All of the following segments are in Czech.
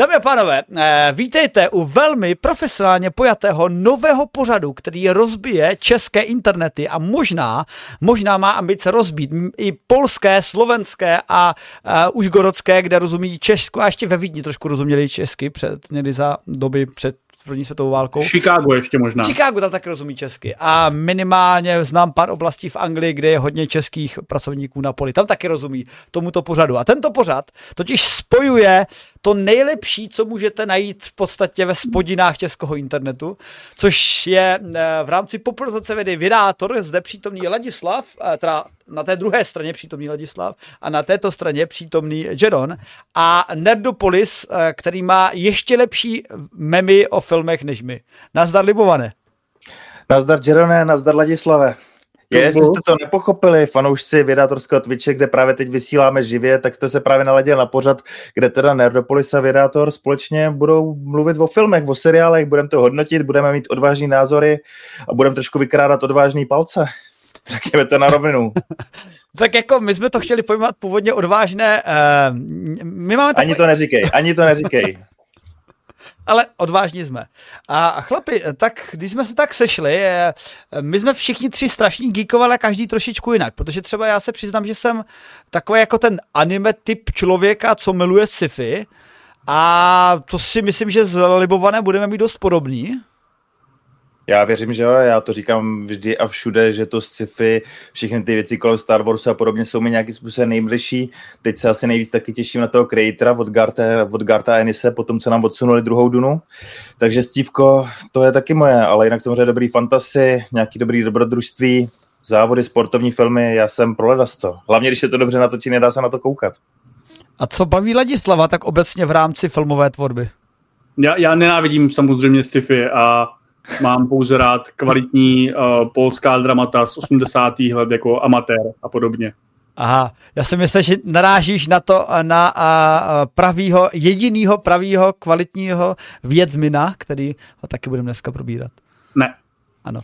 Dámy a pánové, eh, vítejte u velmi profesionálně pojatého nového pořadu, který rozbije české internety a možná, možná má ambice rozbít i polské, slovenské a uh, užgorodské, kde rozumí Česko a ještě ve Vídni trošku rozuměli česky před někdy za doby před první světovou válkou. Chicago ještě možná. Chicago tam taky rozumí česky. A minimálně znám pár oblastí v Anglii, kde je hodně českých pracovníků na poli. Tam taky rozumí tomuto pořadu. A tento pořad totiž spojuje to nejlepší, co můžete najít v podstatě ve spodinách českého internetu, což je eh, v rámci popularizace vědy vydátor, zde přítomný Ladislav, eh, teda na té druhé straně přítomný Ladislav a na této straně přítomný Jeron a Nerdopolis, eh, který má ještě lepší memy o filmech než my. Nazdar Libované. Nazdar Jerone, nazdar Ladislave. Je, jestli jste to nepochopili, fanoušci vědátorského Twitche, kde právě teď vysíláme živě, tak jste se právě naladili na pořad, kde teda Nerdopolis a Vědátor společně budou mluvit o filmech, o seriálech, budeme to hodnotit, budeme mít odvážný názory a budeme trošku vykrádat odvážný palce. Řekněme to na rovinu. tak jako my jsme to chtěli pojmout původně odvážné. Uh, my máme takový... Ani to neříkej, ani to neříkej ale odvážní jsme. A chlapi, tak když jsme se tak sešli, my jsme všichni tři strašní geekovali každý trošičku jinak, protože třeba já se přiznám, že jsem takový jako ten anime typ člověka, co miluje sci-fi a to si myslím, že z Libované budeme mít dost podobný. Já věřím, že jo, já to říkám vždy a všude, že to sci-fi, všechny ty věci kolem Star Warsu a podobně jsou mi nějakým způsobem nejbližší. Teď se asi nejvíc taky těším na toho creatora od Garta, od Garta Enise, po tom, co nám odsunuli druhou Dunu. Takže Stívko, to je taky moje, ale jinak samozřejmě dobrý fantasy, nějaký dobrý dobrodružství, závody, sportovní filmy, já jsem pro ledasco. Hlavně, když je to dobře natočené, dá se na to koukat. A co baví Ladislava tak obecně v rámci filmové tvorby? Já, já nenávidím samozřejmě sci-fi a Mám pouze rád kvalitní uh, polská dramata z 80. let jako amatér a podobně. Aha, já si myslím, že narážíš na to, na a, pravýho, jedinýho pravýho kvalitního vědzmina, který ho taky budeme dneska probírat. Ne. Ano.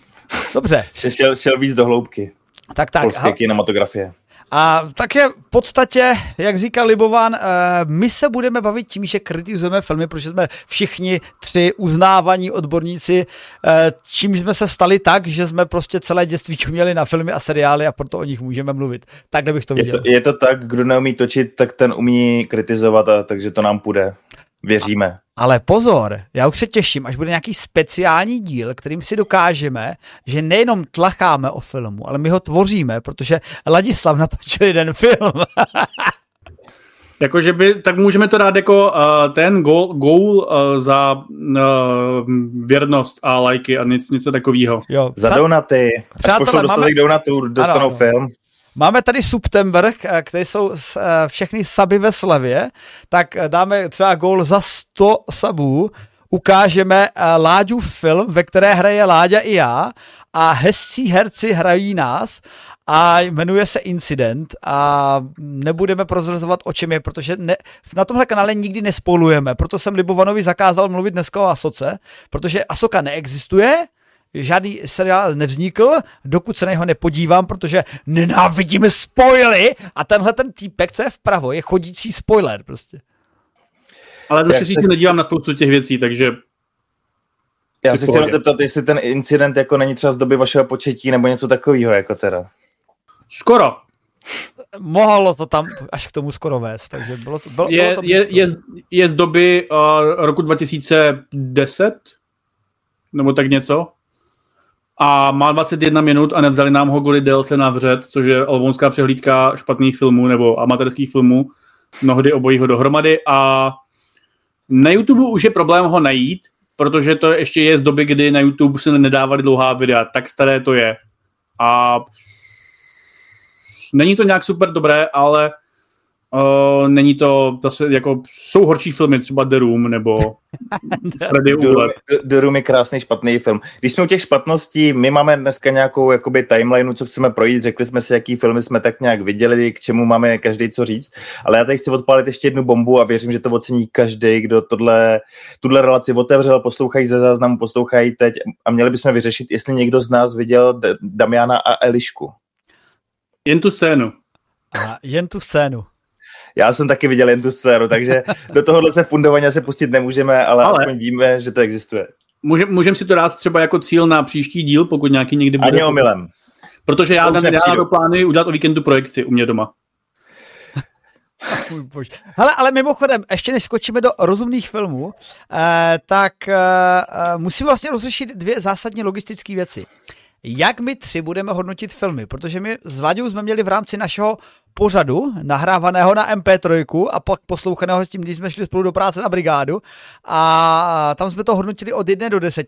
Dobře. šel, šel víc do hloubky. Tak, tak. Polské kinematografie. A také v podstatě, jak říká Libovan, eh, my se budeme bavit tím, že kritizujeme filmy, protože jsme všichni tři uznávaní odborníci, eh, čím jsme se stali tak, že jsme prostě celé dětství čuměli na filmy a seriály a proto o nich můžeme mluvit. Takhle bych to viděl. Je to, je to tak, kdo neumí točit, tak ten umí kritizovat, a, takže to nám půjde. Věříme. Ale pozor, já už se těším, až bude nějaký speciální díl, kterým si dokážeme, že nejenom tlacháme o filmu, ale my ho tvoříme, protože Ladislav natočil jeden film. Jakože by, tak můžeme to dát jako uh, ten goal, goal uh, za uh, věrnost a lajky a nic, něco takového. Za donaty. Až pošlou dostatek máme... donatů, dostanou ano, ano. film. Máme tady September, eh, které jsou eh, všechny saby ve slevě, tak eh, dáme třeba gól za 100 sabů, ukážeme Láďu film, ve které hraje Láďa i já. A hezcí herci hrají nás. A jmenuje se Incident. A nebudeme prozrazovat, o čem je, protože ne, na tomhle kanále nikdy nespolujeme, proto jsem Libovanovi zakázal mluvit dneska o Asoce, protože Asoka neexistuje, žádný seriál nevznikl, dokud se na něho nepodívám, protože nenávidíme spoily a tenhle ten týpek, co je vpravo, je chodící spoiler prostě. Ale to si se... nedívám na spoustu těch věcí, takže já se chci zeptat, jestli ten incident jako není třeba z doby vašeho početí nebo něco takového jako teda. Skoro. Mohlo to tam až k tomu skoro vést, takže bylo to, bylo, je, bylo to je, je, je z doby uh, roku 2010, nebo tak něco a má 21 minut a nevzali nám ho kvůli délce na vřet, což je albonská přehlídka špatných filmů nebo amatérských filmů, mnohdy obojího dohromady a na YouTube už je problém ho najít, protože to ještě je z doby, kdy na YouTube se nedávali dlouhá videa, tak staré to je. A není to nějak super dobré, ale Uh, není to zase jako, jsou horší filmy, třeba The Room nebo Freddy The, Room, The Room je krásný špatný film. Když jsme u těch špatností, my máme dneska nějakou jakoby timelineu, co chceme projít, řekli jsme si, jaký filmy jsme tak nějak viděli, k čemu máme každý co říct, ale já tady chci odpálit ještě jednu bombu a věřím, že to ocení každý, kdo tohle, tuhle relaci otevřel, poslouchají ze záznamu, poslouchají teď a měli bychom vyřešit, jestli někdo z nás viděl Damiana a Elišku. Jen tu scénu. A jen tu scénu. Já jsem taky viděl jen tu scénu, takže do tohohle se fundovaně se pustit nemůžeme, ale, ale aspoň víme, že to existuje. Můžeme můžem si to dát třeba jako cíl na příští díl, pokud nějaký někdy bude. Ani omylem. Protože já dám do plány udělat o víkendu projekci u mě doma. Hele, ale mimochodem, ještě než skočíme do rozumných filmů, eh, tak eh, eh musím vlastně rozřešit dvě zásadní logistické věci. Jak my tři budeme hodnotit filmy? Protože my s Laďou jsme měli v rámci našeho pořadu, nahrávaného na MP3 a pak poslouchaného s tím, když jsme šli spolu do práce na brigádu a tam jsme to hodnotili od 1 do 10,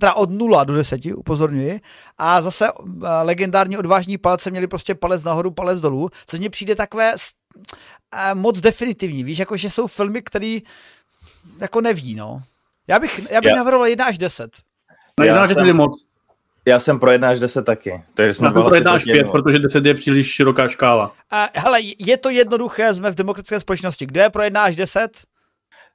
teda od 0 do 10, upozorňuji, a zase eh, legendární odvážní palce měli prostě palec nahoru, palec dolů, což mně přijde takové eh, moc definitivní, víš, jako že jsou filmy, které jako neví, no. Já bych, já bych yeah. navrhoval 1 až 10. No 1 až 10 je moc. Já jsem pro 1 až 10 taky. Takže jsme Já jsem pro 1 až 5, protože 10 je příliš široká škála. Uh, hele, je to jednoduché, jsme v demokratické společnosti. Kdo je pro 1 až 10?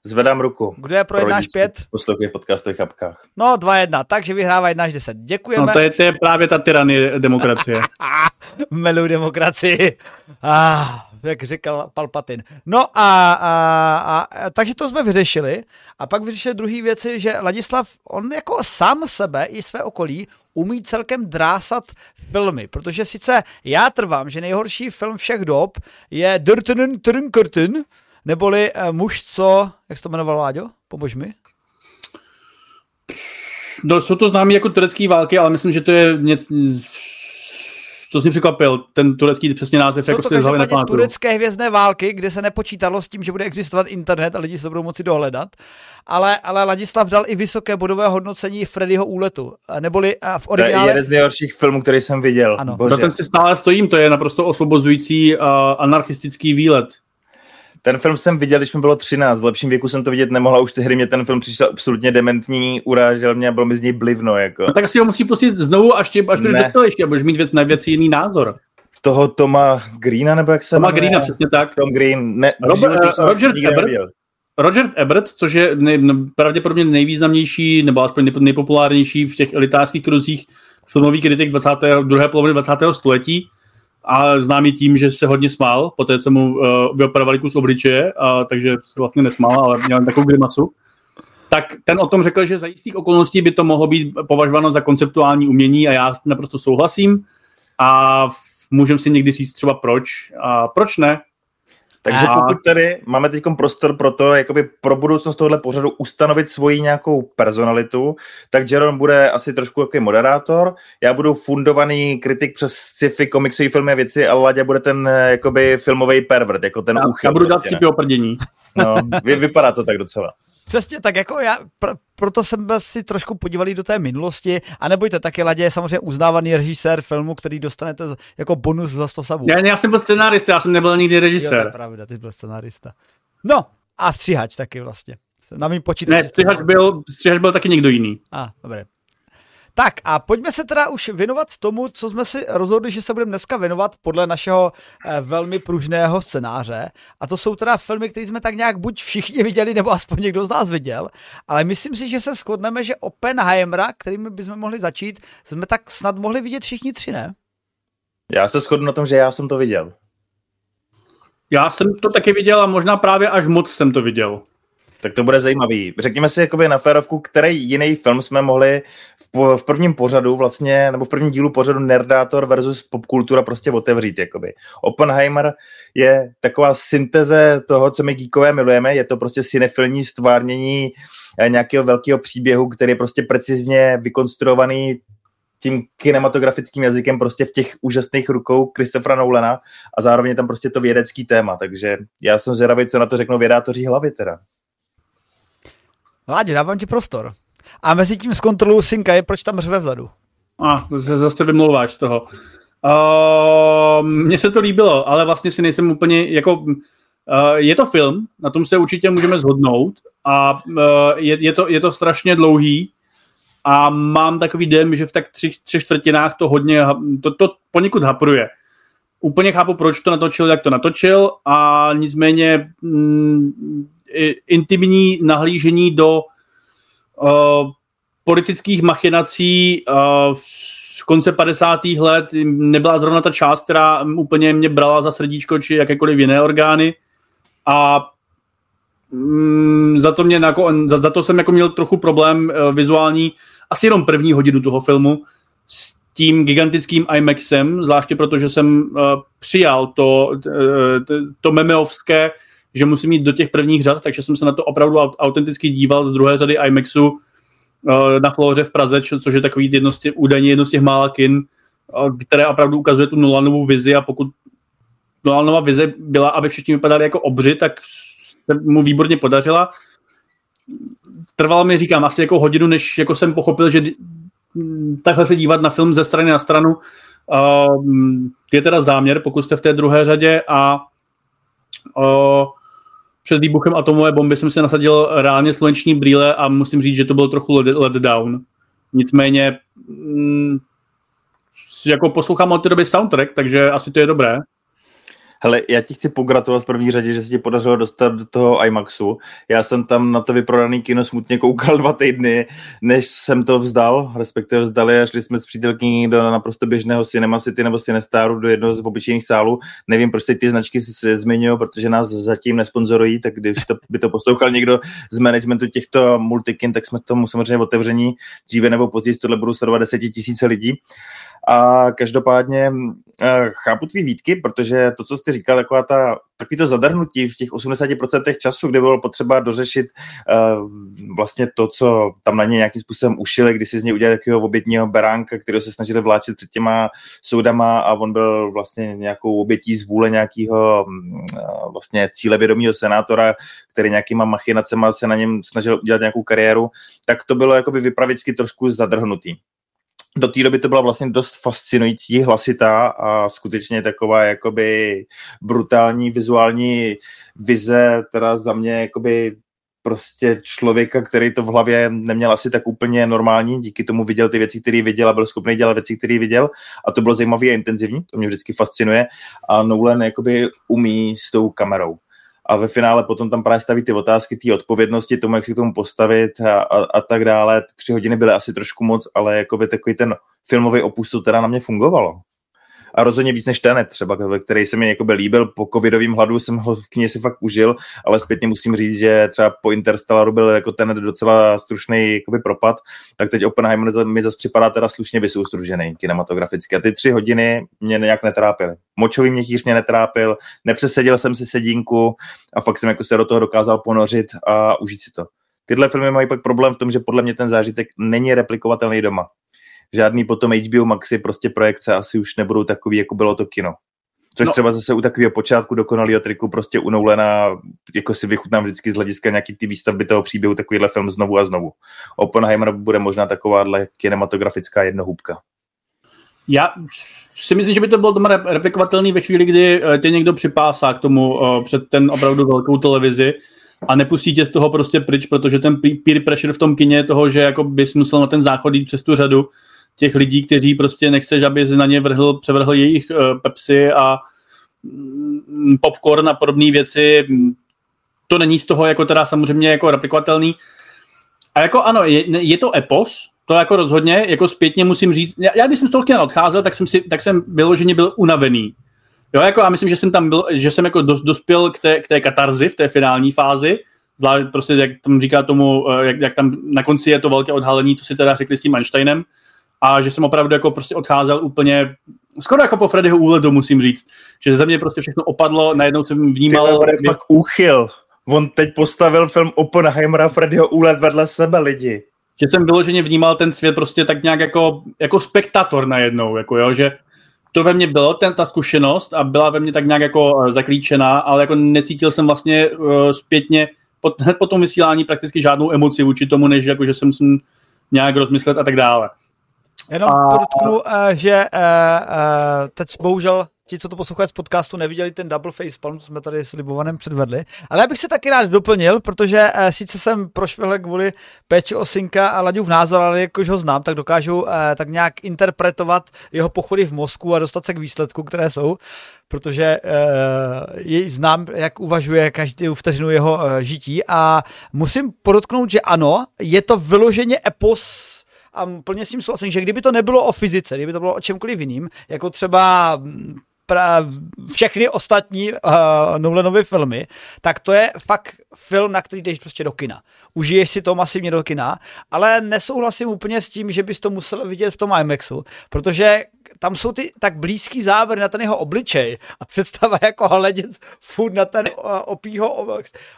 Zvedám ruku. Kdo je pro 1 až 5? Poslouchej podcastových apkách. No, 2-1, takže vyhrává 1 až 10. Děkujeme. No to je, to je právě ta tyranie demokracie. Melu demokracii. Ah, jak říkal Palpatin. No a, a, a, takže to jsme vyřešili. A pak vyřešili druhý věci, že Ladislav, on jako sám sebe i své okolí umí celkem drásat filmy, protože sice já trvám, že nejhorší film všech dob je Dirtenen Trnkurten, neboli uh, muž, co, jak se to jmenoval, Láďo? Pomož mi. No, jsou to známé jako turecké války, ale myslím, že to je něco, to jsi překvapil, ten turecký přesně název, Jsou jako to si hlavy turecké hvězdné války, kde se nepočítalo s tím, že bude existovat internet a lidi se budou moci dohledat. Ale, ale Ladislav dal i vysoké bodové hodnocení Freddyho úletu. Neboli v originále... To je jeden z nejhorších filmů, který jsem viděl. Ano. Bože. Za ten si stále stojím, to je naprosto osvobozující uh, anarchistický výlet. Ten film jsem viděl, když mi bylo 13, v lepším věku jsem to vidět nemohla, už hry mě ten film přišel absolutně dementní, urážel mě a bylo mi z něj blivno. Jako. No, tak si ho musí pustit znovu, až, tě, až budeš dospělejší a budeš mít věc, na věci jiný názor. Toho Toma Greena, nebo jak se Toma jmenuje? Greena, přesně tak. Tom Green. Ne, Robert, uh, Roger Ebert, Roger Ebert, což je nej, pravděpodobně nejvýznamnější, nebo aspoň nejpopulárnější v těch elitářských kruzích filmový kritik 20. druhé poloviny 20. století, a známý tím, že se hodně smál, poté co mu uh, vyoperovali kus obličeje, a, takže se vlastně nesmál, ale měl takovou grimasu. Tak ten o tom řekl, že za jistých okolností by to mohlo být považováno za konceptuální umění a já s tím naprosto souhlasím. A můžeme si někdy říct třeba proč. A proč ne? Takže a... pokud tady máme teď prostor pro to, jakoby pro budoucnost tohle pořadu ustanovit svoji nějakou personalitu, tak Jaron bude asi trošku jako moderátor, já budu fundovaný kritik přes sci-fi, komiksové filmy a věci a Ladě bude ten jakoby filmový pervert, jako ten já, úchyl. Já budu dát prostě, o prdění. No, vy, vypadá to tak docela. Přesně tak, jako já, pr- proto jsem si trošku podívali do té minulosti a nebojte, taky Ladě je samozřejmě uznávaný režisér filmu, který dostanete jako bonus za 100 sabů. Já, já jsem byl scenárista, já jsem nebyl nikdy režisér. Jo, to je pravda, ty byl scenárista. No, a stříhač taky vlastně. Na mým počítači. Ne, stříhač byl, stříhač byl taky někdo jiný. A, ah, dobré. Tak a pojďme se teda už věnovat tomu, co jsme si rozhodli, že se budeme dneska věnovat podle našeho eh, velmi pružného scénáře. A to jsou teda filmy, které jsme tak nějak buď všichni viděli, nebo aspoň někdo z nás viděl. Ale myslím si, že se shodneme, že Oppenheimera, kterými bychom mohli začít, jsme tak snad mohli vidět všichni tři, ne? Já se shodnu na tom, že já jsem to viděl. Já jsem to taky viděl a možná právě až moc jsem to viděl. Tak to bude zajímavý. Řekněme si jakoby na férovku, který jiný film jsme mohli v, v prvním pořadu vlastně, nebo v prvním dílu pořadu Nerdátor versus popkultura prostě otevřít. Jakoby. Oppenheimer je taková synteze toho, co my geekové milujeme. Je to prostě cinefilní stvárnění eh, nějakého velkého příběhu, který je prostě precizně vykonstruovaný tím kinematografickým jazykem prostě v těch úžasných rukou Christophera Nolana a zároveň tam prostě to vědecký téma, takže já jsem zvědavý, co na to řeknou vědátoří hlavy teda. Vládě, dávám ti prostor. A mezi tím zkontroluju synka, je proč tam řve vzadu. A, zase, zase vymlouváš z toho. Uh, mně se to líbilo, ale vlastně si nejsem úplně, jako, uh, je to film, na tom se určitě můžeme zhodnout a uh, je, je, to, je to strašně dlouhý a mám takový den, že v tak tři, tři čtvrtinách to hodně, to, to poněkud hapruje. Úplně chápu, proč to natočil, jak to natočil a nicméně mm, intimní nahlížení do uh, politických machinací uh, v konce 50. let nebyla zrovna ta část, která úplně mě brala za srdíčko či jakékoliv jiné orgány. A mm, za, to mě jako, za, to jsem jako měl trochu problém uh, vizuální asi jenom první hodinu toho filmu s tím gigantickým IMAXem, zvláště protože jsem přijal to, to memeovské, že musím jít do těch prvních řad, takže jsem se na to opravdu autenticky díval z druhé řady IMAXu uh, na Floře v Praze, což je takový jedno z těch, údajně jedno z těch mála kin, které opravdu ukazuje tu Nolanovou vizi a pokud Nolanova vize byla, aby všichni vypadali jako obři, tak se mu výborně podařila. Trvalo mi, říkám, asi jako hodinu, než jako jsem pochopil, že takhle se dívat na film ze strany na stranu uh, je teda záměr, pokud jste v té druhé řadě a uh, před výbuchem atomové bomby jsem si nasadil reálně sluneční brýle a musím říct, že to byl trochu let down. Nicméně mm, jako poslouchám od té doby soundtrack, takže asi to je dobré. Hele, já ti chci pogratulovat v první řadě, že se ti podařilo dostat do toho IMAXu. Já jsem tam na to vyprodaný kino smutně koukal dva týdny, než jsem to vzdal, respektive vzdali a šli jsme s přítelkyní do naprosto běžného Cinema City nebo Cinestaru do jednoho z obyčejných sálů. Nevím, proč teď ty značky se zmiňují, protože nás zatím nesponzorují, tak když to, by to poslouchal někdo z managementu těchto multikin, tak jsme tomu samozřejmě otevření. Dříve nebo později tohle budou sledovat desetitisíce lidí. A každopádně eh, chápu tvý výtky, protože to, co jsi říkal, taková ta, takový to zadrhnutí v těch 80% času, kde bylo potřeba dořešit uh, vlastně to, co tam na ně nějakým způsobem ušili, když si z něj udělali takového obětního beránka, kterého se snažili vláčet před těma soudama a on byl vlastně nějakou obětí z vůle nějakého uh, vlastně cílevědomého senátora, který nějakýma machinacema se na něm snažil udělat nějakou kariéru, tak to bylo jakoby vypravičky trošku zadrhnutý do té doby to byla vlastně dost fascinující, hlasitá a skutečně taková jakoby brutální vizuální vize, teda za mě jakoby prostě člověka, který to v hlavě neměl asi tak úplně normální, díky tomu viděl ty věci, které viděl a byl schopný dělat věci, které viděl. A to bylo zajímavé a intenzivní, to mě vždycky fascinuje. A Nolan jakoby umí s tou kamerou a ve finále potom tam právě staví ty otázky, ty odpovědnosti, tomu, jak si k tomu postavit a, a, a tak dále. Tři hodiny byly asi trošku moc, ale jakoby takový ten filmový opus to teda na mě fungovalo a rozhodně víc než Tenet třeba, který se mi jako by líbil, po covidovém hladu jsem ho v knihe si fakt užil, ale zpětně musím říct, že třeba po Interstellaru byl jako Tenet docela stručný jakoby propad, tak teď Oppenheimer mi zase připadá teda slušně vysoustružený kinematograficky a ty tři hodiny mě nějak netrápily. Močový měchýř mě netrápil, nepřesedil jsem si sedínku a fakt jsem jako se do toho dokázal ponořit a užít si to. Tyhle filmy mají pak problém v tom, že podle mě ten zážitek není replikovatelný doma žádný potom HBO Maxi prostě projekce asi už nebudou takový, jako bylo to kino. Což no. třeba zase u takového počátku dokonalého triku prostě u Nolana, jako si vychutnám vždycky z hlediska nějaký ty výstavby toho příběhu takovýhle film znovu a znovu. Oppenheimer bude možná takováhle kinematografická jednohubka. Já si myslím, že by to bylo doma replikovatelný ve chvíli, kdy eh, tě někdo připásá k tomu uh, před ten opravdu velkou televizi a nepustí tě z toho prostě pryč, protože ten peer pressure v tom kině je toho, že jako bys musel na ten záchod jít přes tu řadu těch lidí, kteří prostě nechceš, aby na ně vrhl, převrhl jejich uh, Pepsi a mm, popcorn a podobné věci. To není z toho jako teda samozřejmě jako replikovatelný. A jako ano, je, je to epos, to jako rozhodně, jako zpětně musím říct, já, já když jsem z toho kina odcházel, tak jsem, si, tak jsem vyloženě byl unavený. Jo, jako já myslím, že jsem tam byl, že jsem jako dos, dospěl k té, k té katarzi v té finální fázi, zvlášť prostě, jak tam říká tomu, eh, jak, jak tam na konci je to velké odhalení, co si teda řekli s tím Einsteinem, a že jsem opravdu jako prostě odcházel úplně skoro jako po Freddyho úledu, musím říct, že ze mě prostě všechno opadlo, najednou jsem vnímal... Ty fakt úchyl. On teď postavil film Oppenheimera Freddyho úlet vedle sebe lidi. Že jsem vyloženě vnímal ten svět prostě tak nějak jako, jako spektator najednou, jako jo, že to ve mně bylo, ten, ta zkušenost a byla ve mně tak nějak jako uh, zaklíčená, ale jako necítil jsem vlastně uh, zpětně po, hned po tom vysílání prakticky žádnou emoci vůči tomu, než jako, že jsem si nějak rozmyslet a tak dále. Jenom a... podotknu, uh, že uh, uh, teď bohužel ti, co to poslouchají z podcastu, neviděli ten double face palm, co jsme tady s Libovanem předvedli. Ale já bych se taky rád doplnil, protože sice jsem prošvihl kvůli péči o synka a v názor, ale jakož ho znám, tak dokážu tak nějak interpretovat jeho pochody v mozku a dostat se k výsledku, které jsou, protože uh, jej znám, jak uvažuje každý vteřinu jeho uh, žití a musím podotknout, že ano, je to vyloženě epos a plně s tím souhlasím, že kdyby to nebylo o fyzice, kdyby to bylo o čemkoliv jiným, jako třeba pra, všechny ostatní uh, Nolanovy filmy, tak to je fakt film, na který jdeš prostě do kina. Užiješ si to masivně do kina, ale nesouhlasím úplně s tím, že bys to musel vidět v tom IMAXu, protože tam jsou ty tak blízký záběry na ten jeho obličej a představa jako hledět furt na ten opího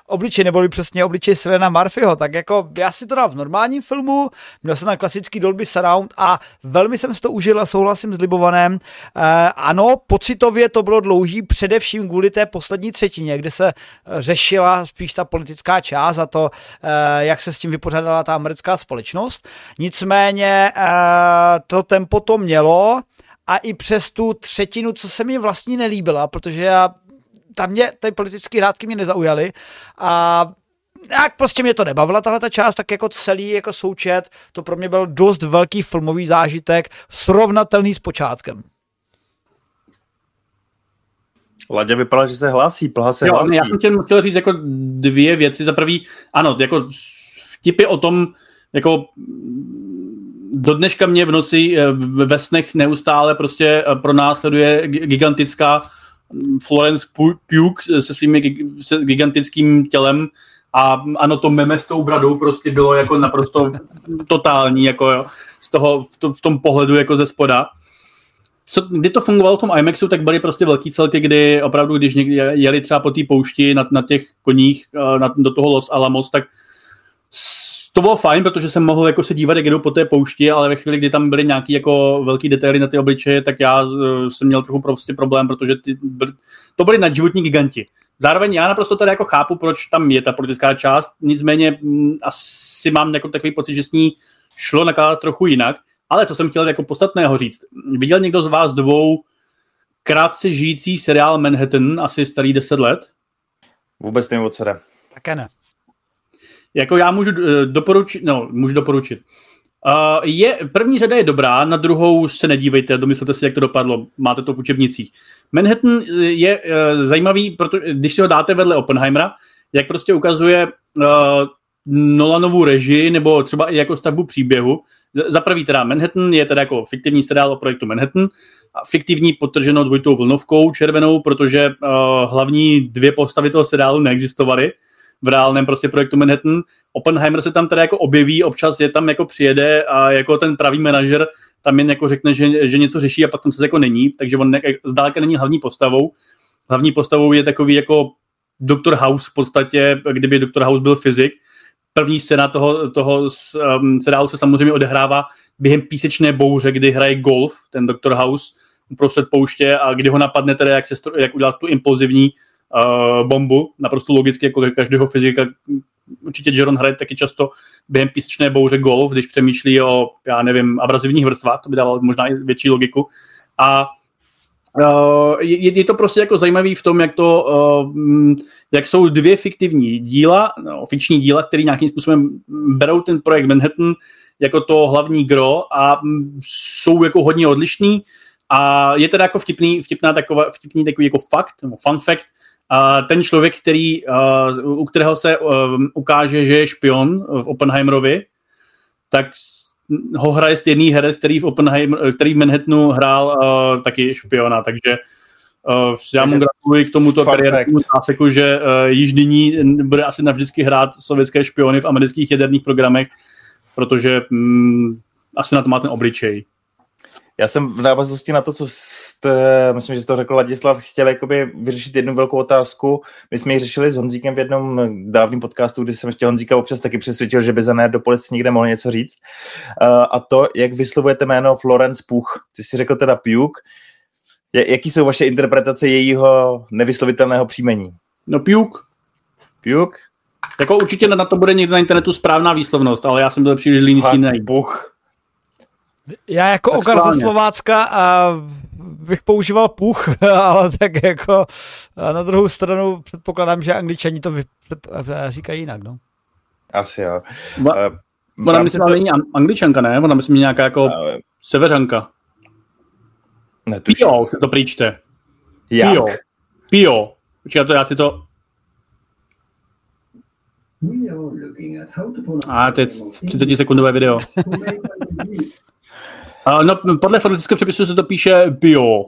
obličej, nebo přesně obličej Selena Murphyho, tak jako já si to dal v normálním filmu, měl jsem na klasický Dolby Surround a velmi jsem si to užil a souhlasím s Libovanem. E, ano, pocitově to bylo dlouhý, především kvůli té poslední třetině, kde se řešila spíš ta politická část a to, e, jak se s tím vypořádala ta americká společnost. Nicméně e, to tempo to mělo, a i přes tu třetinu, co se mi vlastně nelíbila, protože já tam mě, ty politické rádky mě nezaujaly a jak prostě mě to nebavila tahle ta část, tak jako celý jako součet, to pro mě byl dost velký filmový zážitek, srovnatelný s počátkem. Ladě vypadá, že se hlásí, plha se jo, hlásí. Já jsem chtěl, chtěl říct jako dvě věci. Za prvý, ano, jako vtipy o tom, jako do dneška mě v noci eh, ve snech neustále prostě eh, pronásleduje gigantická mm, Florence Pugh se svým se gigantickým tělem a ano, to meme s tou bradou prostě bylo jako naprosto totální, jako jo, z toho, v, to, v tom pohledu jako ze spoda. Co, kdy to fungovalo v tom IMAXu, tak byly prostě velký celky, kdy opravdu, když někdy jeli třeba po té poušti na, na těch koních eh, na, do toho Los Alamos, tak to bylo fajn, protože jsem mohl jako se dívat, jak jdou po té poušti, ale ve chvíli, kdy tam byly nějaký jako velký detaily na ty obličeje, tak já uh, jsem měl trochu prostě problém, protože ty, byly, to byly nadživotní giganti. Zároveň já naprosto tady jako chápu, proč tam je ta politická část, nicméně m, mm, asi mám jako takový pocit, že s ní šlo nakládat trochu jinak, ale co jsem chtěl jako podstatného říct. Viděl někdo z vás dvou krátce žijící seriál Manhattan, asi starý 10 let? Vůbec nevím, o co. Také ne. Jako já můžu eh, doporučit, no, můžu doporučit. Uh, je, první řada je dobrá, na druhou se nedívejte, domyslete si, jak to dopadlo, máte to v učebnicích. Manhattan eh, je uh, zajímavý, protože když si ho dáte vedle Oppenheimera, jak prostě ukazuje uh, Nolanovu režii, nebo třeba i jako stavbu příběhu. Za prvý teda Manhattan je teda jako fiktivní seriál o projektu Manhattan, a fiktivní potrženo dvojitou vlnovkou červenou, protože uh, hlavní dvě postavy toho seriálu neexistovaly, v reálném prostě projektu Manhattan. Oppenheimer se tam teda jako objeví, občas je tam jako přijede a jako ten pravý manažer tam jen jako řekne, že, že něco řeší a pak tam se jako není, takže on ne, zdáleka není hlavní postavou. Hlavní postavou je takový jako Dr. House v podstatě, kdyby Dr. House byl fyzik. První scéna toho, toho um, seriálu se samozřejmě odehrává během písečné bouře, kdy hraje golf, ten Dr. House, uprostřed pouště a kdy ho napadne teda, jak, se, jak udělat tu impulzivní uh, bombu, naprosto logicky, jako každého fyzika. Určitě Jaron hraje taky často během písečné bouře golf, když přemýšlí o, já nevím, abrazivních vrstvách, to by dávalo možná i větší logiku. A Uh, je, je to prostě jako zajímavý v tom, jak to, uh, jak jsou dvě fiktivní díla, no, fikční díla, které nějakým způsobem berou ten projekt Manhattan jako to hlavní gro a jsou jako hodně odlišný a je teda jako vtipný, vtipná taková, vtipný takový jako fakt, nebo fun fact, ten člověk, který, u kterého se ukáže, že je špion v Oppenheimerovi, tak ho hraje stejný herec, který v, Oppenheimer, který v Manhattanu hrál uh, taky špiona, takže uh, já mu gratuluji k tomuto kariérnímu záseku, že uh, již nyní bude asi navždycky hrát sovětské špiony v amerických jaderných programech, protože um, asi na to má ten obličej. Já jsem v návaznosti na to, co jste, myslím, že to řekl Ladislav, chtěl jakoby vyřešit jednu velkou otázku. My jsme ji řešili s Honzíkem v jednom dávném podcastu, kdy jsem ještě Honzíka občas taky přesvědčil, že by za Nerdopolis někde mohl něco říct. Uh, a to, jak vyslovujete jméno Florence Puch. Ty jsi řekl teda Puk. Jaký jsou vaše interpretace jejího nevyslovitelného příjmení? No Puk. Puk? Jako určitě na to bude někde na internetu správná výslovnost, ale já jsem byl příliš líný si Puch. Já jako okar ze Slovácka a bych používal puch, ale tak jako na druhou stranu předpokládám, že angličani to vy, říkají jinak, no. Asi jo. Va, uh, ona myslím, to... není angličanka, ne? Ona myslím nějaká jako uh, seveřanka. Netuším. Pio, to příčte. Jak? Pio. Pio. Počkej, to já si to... A to je 30 sekundové video. Uh, no, podle fonetického přepisu se to píše bio.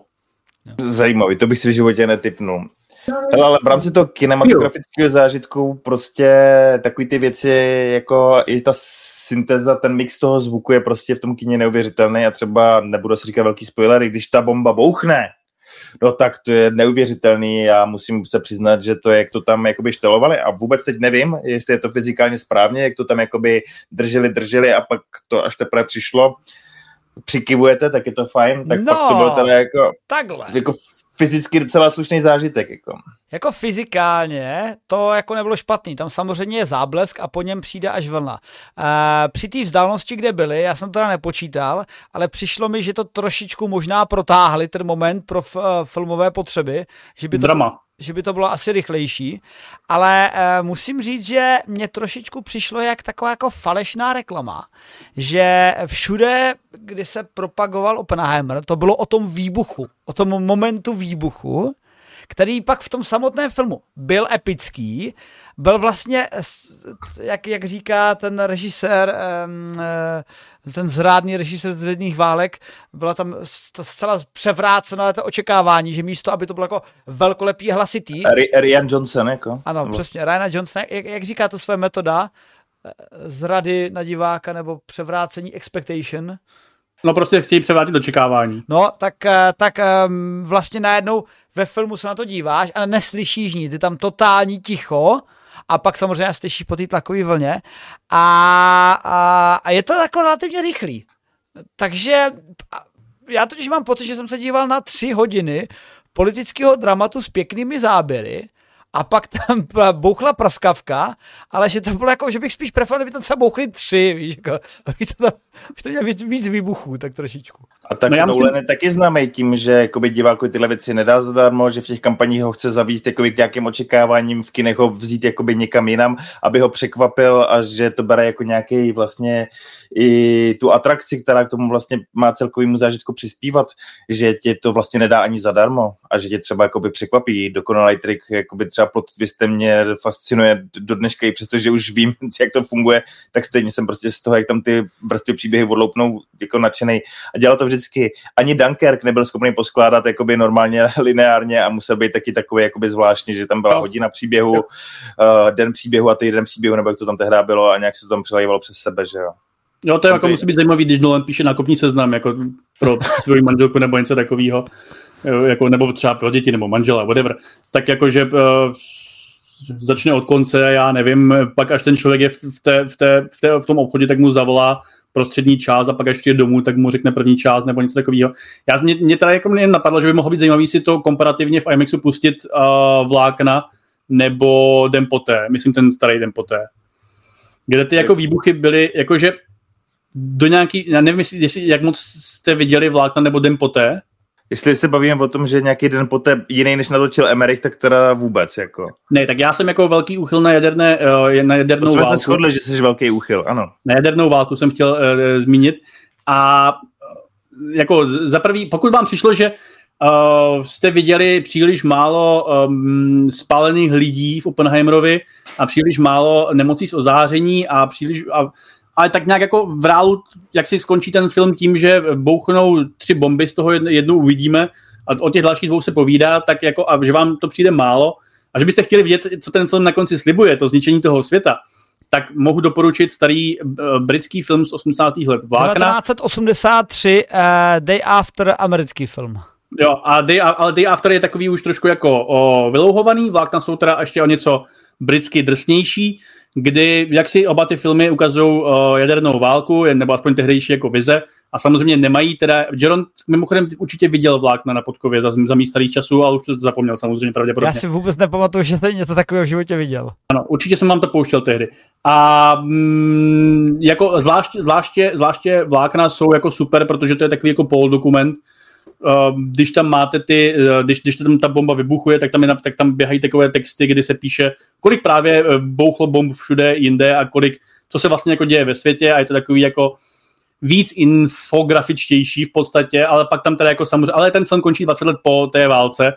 Zajímavý, to bych si v životě netypnul. Hele, ale v rámci toho kinematografického zážitku prostě takový ty věci, jako i ta syntéza, ten mix toho zvuku je prostě v tom kině neuvěřitelný a třeba nebudu si říkat velký spoiler, když ta bomba bouchne, no tak to je neuvěřitelný a musím se přiznat, že to je, jak to tam jakoby štelovali a vůbec teď nevím, jestli je to fyzikálně správně, jak to tam jakoby drželi, drželi a pak to až teprve přišlo. Přikivujete, tak je to fajn, tak no, pak to bylo teda jako, takhle. jako fyzicky docela slušný zážitek. Jako. jako fyzikálně to jako nebylo špatný. Tam samozřejmě je záblesk a po něm přijde až vlna. E, při té vzdálenosti, kde byli, já jsem to teda nepočítal, ale přišlo mi, že to trošičku možná protáhli ten moment pro f- eh, filmové potřeby. Že by to, Drama že by to bylo asi rychlejší, ale uh, musím říct, že mě trošičku přišlo jak taková jako falešná reklama, že všude, kdy se propagoval Oppenheimer, to bylo o tom výbuchu, o tom momentu výbuchu, který pak v tom samotném filmu byl epický, byl vlastně, jak, jak říká ten režisér, ten zrádný režisér zvědných válek, byla tam zcela převrácená to očekávání, že místo, aby to bylo jako velkolepý hlasitý. Ryan Johnson, jako. Ano, nebo... přesně, Ryan Johnson, jak, jak říká to své metoda, zrady na diváka nebo převrácení expectation, No prostě chtějí převrátit očekávání. No, tak, eh, tak vlastně najednou ve filmu se na to díváš a neslyšíš nic, je tam totální ticho a pak samozřejmě slyšíš po té tlakové vlně a, a, a je to jako relativně rychlý. Takže já totiž mám pocit, že jsem se díval na tři hodiny politického dramatu s pěknými záběry a pak tam bouchla praskavka, ale že to bylo jako, že bych spíš preferoval, kdyby tam třeba bouchly tři, víš, jako, aby to tam, aby to mělo víc, víc výbuchů, tak trošičku. A tak no Nolan je taky známý tím, že jakoby divákovi tyhle věci nedá zadarmo, že v těch kampaních ho chce zavíst jakoby k nějakým očekáváním, v kinech ho vzít jakoby někam jinam, aby ho překvapil a že to bere jako nějaký vlastně i tu atrakci, která k tomu vlastně má celkovýmu zážitku přispívat, že tě to vlastně nedá ani zadarmo a že tě třeba jakoby překvapí. Dokonalý trik, jakoby třeba plot twistem mě fascinuje do dneška, i přestože už vím, jak to funguje, tak stejně jsem prostě z toho, jak tam ty vrstvy příběhy odloupnou jako nadšený. A dělal to vždycky. Ani Dunkirk nebyl schopný poskládat jakoby normálně lineárně a musel být taky takový jakoby zvláštní, že tam byla no. hodina příběhu, uh, den příběhu a týden příběhu, nebo jak to tam tehdy bylo a nějak se to tam přelejvalo přes sebe, že jo. Jo, to je jako musí být zajímavý, když Nolan píše nákupní seznam jako pro svou manželku nebo něco takového, jako, nebo třeba pro děti nebo manžela, whatever. Tak jakože uh, začne od konce, já nevím, pak až ten člověk je v, té, v, té, v, té, v tom obchodě, tak mu zavolá prostřední část a pak až přijde domů, tak mu řekne první část nebo něco takového. Já mě, mě teda jako mě napadlo, že by mohlo být zajímavý si to komparativně v IMAXu pustit uh, vlákna nebo den poté, myslím ten starý den poté. Kde ty jako výbuchy byly, jakože do nějaký, já nevím, jestli, jak moc jste viděli vlákna nebo den poté, Jestli se bavíme o tom, že nějaký den poté jiný než natočil Emerich, tak teda vůbec. Jako. Ne, tak já jsem jako velký úchyl na, jaderné, uh, na jadernou to jsme válku. se shodli, že jsi velký úchyl, ano. Na jadernou válku jsem chtěl uh, zmínit. A jako za prvý, pokud vám přišlo, že uh, jste viděli příliš málo um, spálených lidí v Oppenheimerovi a příliš málo nemocí z ozáření a příliš... A, ale tak nějak jako v reálu, jak si skončí ten film tím, že bouchnou tři bomby, z toho jednu uvidíme a o těch dalších dvou se povídá, tak jako, a že vám to přijde málo a že byste chtěli vidět, co ten film na konci slibuje, to zničení toho světa, tak mohu doporučit starý uh, britský film z 80. let. Vlákna. 1983, uh, Day After, americký film. Jo, a Day, ale Day After je takový už trošku jako o, vylouhovaný, Vlákna jsou teda ještě o něco britsky drsnější, kdy jak si oba ty filmy ukazují uh, jadernou válku, nebo aspoň tehdejší jako vize, a samozřejmě nemají teda, Jeron mimochodem určitě viděl vlákna na Podkově za, za mých starých časů, ale už to zapomněl samozřejmě pravděpodobně. Já si vůbec nepamatuju, že jsem něco takového v životě viděl. Ano, určitě jsem vám to pouštěl tehdy. A mm, jako zvláště, zvláště, zvláště vlákna jsou jako super, protože to je takový jako pol dokument, když tam máte ty, eh, když, když tam ta bomba vybuchuje, tak tam, je, tak tam běhají takové texty, kdy se píše, kolik právě eh, bouchlo bomb všude jinde a kolik, co se vlastně jako děje ve světě a je to takový jako víc infografičtější v podstatě, ale pak tam teda jako samozřejmě, ale ten film končí 20 let po té válce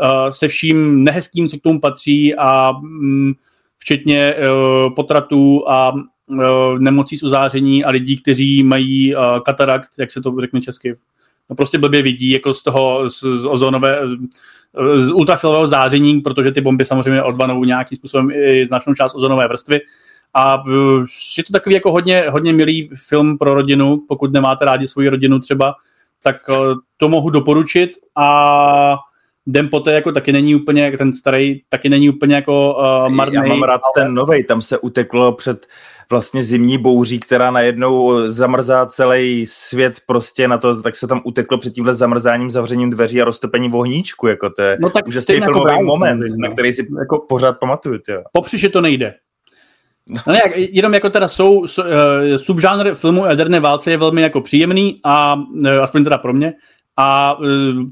uh, se vším nehezkým, co k tomu patří a um, včetně potratů a nemocí z uzáření a lidí, kteří mají katarakt, jak se to řekne česky, prostě blbě vidí jako z toho, z, z ozonové, z ultrafilového záření, protože ty bomby samozřejmě odvanou nějakým způsobem i značnou část ozonové vrstvy. A je to takový jako hodně, hodně milý film pro rodinu, pokud nemáte rádi svoji rodinu třeba, tak to mohu doporučit a den poté jako taky není úplně, ten starý taky není úplně jako uh, marný. Já mám rád ale... ten novej, tam se uteklo před vlastně zimní bouří, která najednou zamrzá celý svět prostě na to, tak se tam uteklo před tímhle zamrzáním, zavřením dveří a roztopením ohníčku, jako to je no tak úžasný jako filmový jako moment, na který si jako pořád pamatuju. Tě. Popři, že to nejde. No ne, jenom jako teda jsou, uh, subžánr filmu Jaderné válce je velmi jako příjemný a uh, aspoň teda pro mě a uh,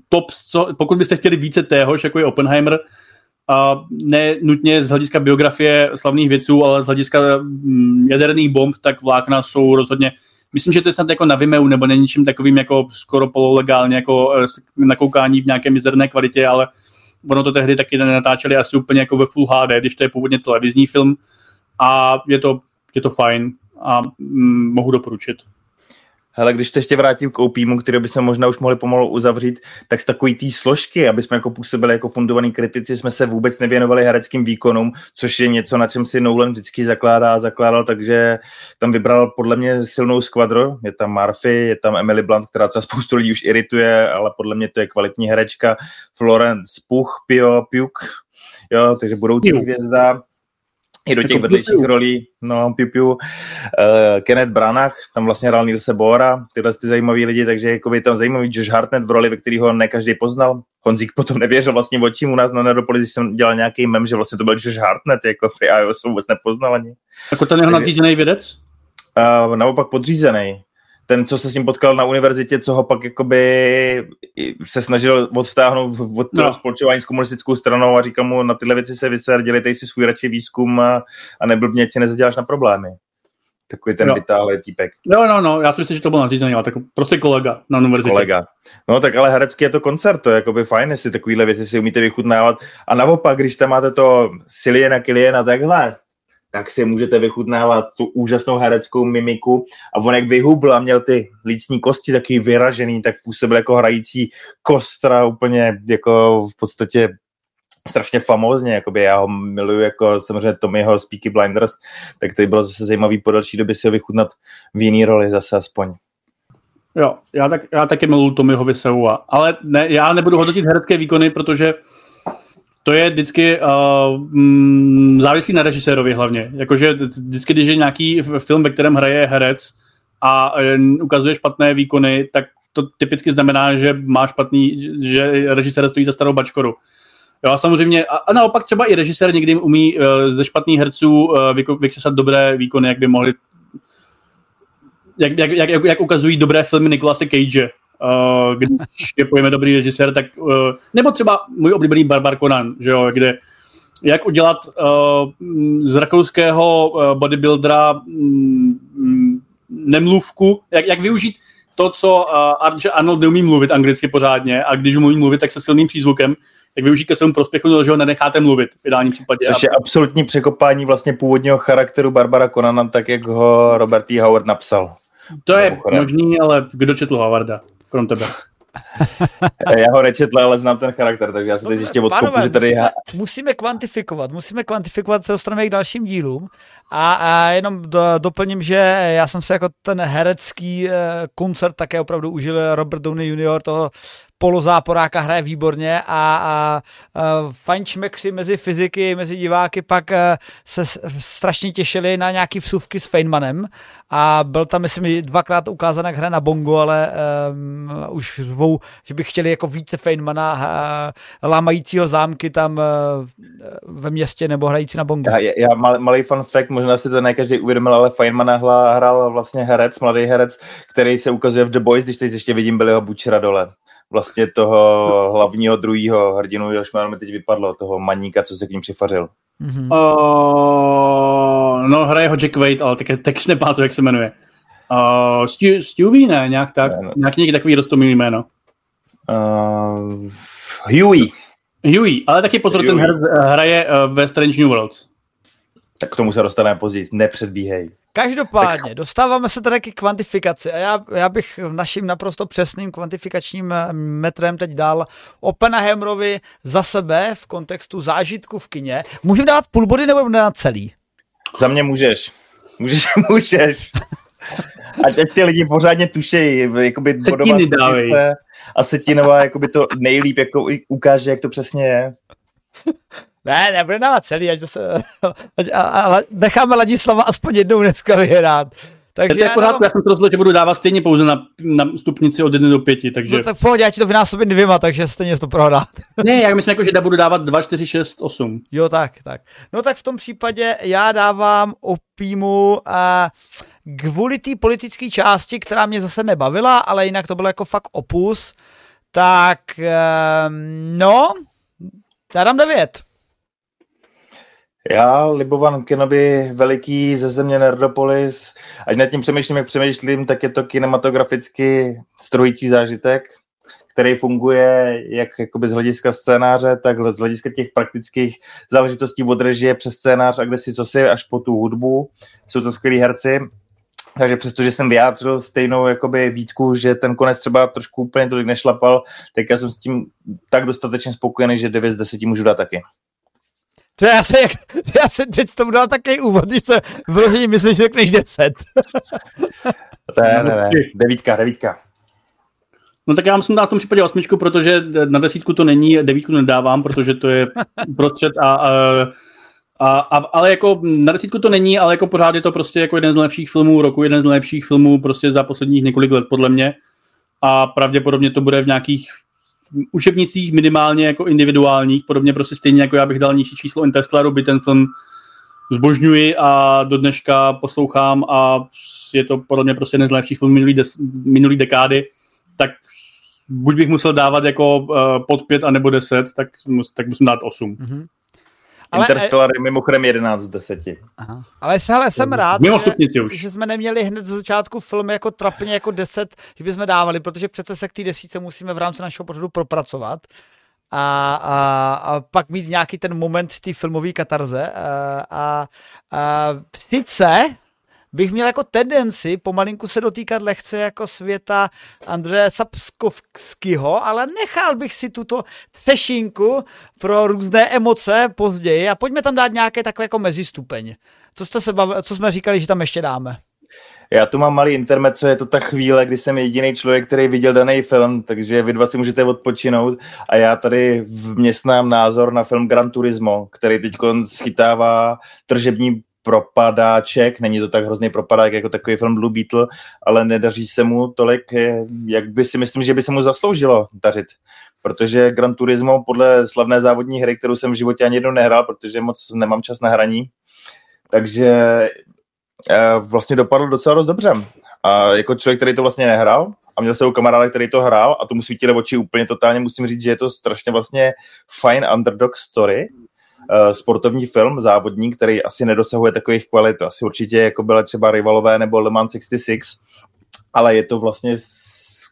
top, co, pokud byste chtěli více téhož, jako je Oppenheimer, a ne nutně z hlediska biografie slavných věců, ale z hlediska um, jaderných bomb, tak vlákna jsou rozhodně Myslím, že to je snad jako na Vimeo nebo není ničím takovým jako skoro pololegálně jako uh, nakoukání v nějaké mizerné kvalitě, ale ono to tehdy taky natáčeli asi úplně jako ve Full HD, když to je původně televizní film a je to, je to fajn a mm, mohu doporučit. Hele, když to ještě vrátím k OPímu, který by se možná už mohli pomalu uzavřít, tak z takový té složky, aby jsme jako působili jako fundovaní kritici, jsme se vůbec nevěnovali hereckým výkonům, což je něco, na čem si Nolan vždycky zakládá a zakládal, takže tam vybral podle mě silnou skvadro. Je tam Murphy, je tam Emily Blunt, která třeba spoustu lidí už irituje, ale podle mě to je kvalitní herečka. Florence Puch, Pio, Puk, jo, takže budoucí hvězda i do těch jako vedlejších piu. rolí, no, Piu Piu, uh, Kenneth Branach, tam vlastně hrál Nilse Bora, tyhle ty zajímaví lidi, takže jako by tam zajímavý Josh Hartnett v roli, ve kterého ne každý poznal. Honzík potom nevěřil vlastně očím u nás na Neropolis, když jsem dělal nějaký mem, že vlastně to byl Josh Hartnett, jako já ho vůbec nepoznal ani. Jako ten jeho nadřízený vědec? Uh, naopak podřízený ten, co se s ním potkal na univerzitě, co ho pak jakoby se snažil odtáhnout od toho no. spolčování s komunistickou stranou a říkal mu, na tyhle věci se vyser, dělejte si svůj radši výzkum a, a neblbně si nezaděláš na problémy. Takový ten no. vytáhlý týpek. No, no, no, já si myslím, že to byl nadřízený, ale tak prostě kolega na univerzitě. Kolega. No tak ale herecky je to koncert, to je jakoby fajn, jestli takovýhle věci si umíte vychutnávat. A naopak, když tam máte to Siliena, Kiliena, takhle, tak si můžete vychutnávat tu úžasnou hereckou mimiku a on jak vyhubl a měl ty lícní kosti taky vyražený, tak působil jako hrající kostra úplně jako v podstatě strašně famózně, jakoby já ho miluju jako samozřejmě Tommyho z Peaky Blinders, tak to bylo zase zajímavý po další době si ho vychutnat v jiný roli zase aspoň. Jo, já, tak, já taky miluju Tommyho Viseu, ale ne, já nebudu hodnotit herecké výkony, protože to je vždycky uh, mm, závislí na režisérovi hlavně. Jakože vždycky, když je nějaký film, ve kterém hraje herec a uh, ukazuje špatné výkony, tak to typicky znamená, že má špatný, že režisér stojí za starou bačkoru. Jo, a samozřejmě, a, a naopak třeba i režisér někdy umí uh, ze špatných herců uh, vykřesat dobré výkony, jak by mohli jak, jak, jak, jak ukazují dobré filmy Nikolase Cage, uh, když je pojme dobrý režisér, tak, uh, nebo třeba můj oblíbený Barbar Conan, že jo, kde jak udělat uh, z rakouského bodybuildera um, nemluvku, jak, jak využít to, co uh, Arnold neumí mluvit anglicky pořádně a když umí mluvit, tak se silným přízvukem, jak využít ke svému prospěchu, že ho nenecháte mluvit v ideálním případě. Což je absolutní překopání vlastně původního charakteru Barbara Conana, tak jak ho Robert E. Howard napsal. To je možný, ale kdo četl Howarda? Krom tebe. já ho nečetl, ale znám ten charakter, takže já se teď ještě odkopu, že tady... Musíme, musíme kvantifikovat, musíme kvantifikovat, se dostaneme k dalším dílům a, a jenom do, doplním, že já jsem se jako ten herecký eh, koncert také opravdu užil Robert Downey Jr., toho polozáporáka hraje výborně a, a, a fajnčmekři mezi fyziky, mezi diváky pak eh, se strašně těšili na nějaký vsuvky s Feynmanem a byl tam, myslím, dvakrát ukázán, jak hraje na bongo, ale um, už zvou, že by chtěli jako více Feynmana uh, lámajícího zámky tam uh, ve městě nebo hrající na bongo. Já, já mal, malý fun fact, možná si to ne každý uvědomil, ale Feynmana hrál vlastně herec, mladý herec, který se ukazuje v The Boys, když teď ještě vidím Billyho Butchera dole vlastně toho hlavního druhého hrdinu, jehož mi teď vypadlo, toho maníka, co se k ním přifařil. Mm-hmm. Uh, no, hraje ho Jack Wade, ale tak, tak nepamatuju, jak se jmenuje. Uh, Stu, Stewie, ne, nějak tak, ne, no. nějak někdy takový rostomilý jméno. Uh, Huey. Huey, ale taky pozor, Huey. ten hraje uh, ve Strange New Worlds. Tak k tomu se dostaneme později, nepředbíhej. Každopádně, tak... dostáváme se tedy k kvantifikaci a já, já bych naším naprosto přesným kvantifikačním metrem teď dal Oppenheimerovi za sebe v kontextu zážitku v kině. Můžeme dát půl body nebo dát celý? Za mě můžeš. Můžeš, můžeš. A teď ty lidi pořádně tušejí, jakoby dávej. A Setinová jakoby to nejlíp jako ukáže, jak to přesně je. Ne, nebude dávat celý, ať zase, ať, a, a, necháme Ladislava aspoň jednou dneska vyhrát. Takže já, pořádku, já jsem to rozhodl, že budu dávat stejně pouze na, na stupnici od 1 do 5, takže... No tak v pohodě, já ti to vynásobím dvěma, takže stejně to prohrá. ne, já myslím, jako, že budu dávat 2, 4, 6, 8. Jo, tak, tak. No tak v tom případě já dávám opímu a kvůli té politické části, která mě zase nebavila, ale jinak to bylo jako fakt opus, tak um, no, já dám 9. Já, Libovan Kenobi, veliký ze země Nerdopolis, ať nad tím přemýšlím, jak přemýšlím, tak je to kinematograficky strojící zážitek, který funguje jak jakoby z hlediska scénáře, tak z hlediska těch praktických záležitostí od režie přes scénář a kde si co si až po tu hudbu. Jsou to skvělí herci. Takže přestože jsem vyjádřil stejnou jakoby výtku, že ten konec třeba trošku úplně tolik nešlapal, tak já jsem s tím tak dostatečně spokojený, že 9 z 10 můžu dát taky. To já se, jak, já se teď tomu dal takový úvod, když se vyloženě myslím, že řekneš 10. ne, ne, ne, devítka, devítka. No tak já musím dát v tom případě osmičku, protože na desítku to není, devítku nedávám, protože to je prostřed a, a, a, a, ale jako na desítku to není, ale jako pořád je to prostě jako jeden z nejlepších filmů roku, jeden z nejlepších filmů prostě za posledních několik let podle mě a pravděpodobně to bude v nějakých učebnicích minimálně jako individuálních, podobně prostě stejně jako já bych dal nižší číslo Interstellaru, by ten film zbožňuji a do dneška poslouchám a je to podle mě prostě jeden z nejlepších filmů minulý, des, minulý dekády, tak buď bych musel dávat jako uh, pod pět a nebo deset, tak, mus, tak musím dát osm. Mm-hmm. Ale, Interstellar je mimochodem 11 z 10. Aha. Ale hele, jsem rád, že, už. že jsme neměli hned z začátku film jako trapně jako 10, že bychom dávali, protože přece se k té desíce musíme v rámci našeho pořadu propracovat a, a, a pak mít nějaký ten moment té filmové katarze. A, a, a sice bych měl jako tendenci pomalinku se dotýkat lehce jako světa Andreje Sapskovského, ale nechal bych si tuto třešinku pro různé emoce později a pojďme tam dát nějaké takové jako mezistupeň. Co, jste se bavili, co jsme říkali, že tam ještě dáme? Já tu mám malý intermezzo, je to ta chvíle, kdy jsem jediný člověk, který viděl daný film, takže vy dva si můžete odpočinout a já tady vměstnám názor na film Gran Turismo, který teď schytává tržební propadáček, není to tak hrozný propadák jako takový film Blue Beetle, ale nedaří se mu tolik, jak by si myslím, že by se mu zasloužilo dařit. Protože Gran Turismo podle slavné závodní hry, kterou jsem v životě ani jednou nehrál, protože moc nemám čas na hraní, takže eh, vlastně dopadl docela dost dobře. A jako člověk, který to vlastně nehrál, a měl jsem kamaráda, který to hrál a tomu svítily oči úplně totálně, musím říct, že je to strašně vlastně fine underdog story, sportovní film, závodník, který asi nedosahuje takových kvalit, asi určitě jako byly třeba rivalové nebo Le Mans 66, ale je to vlastně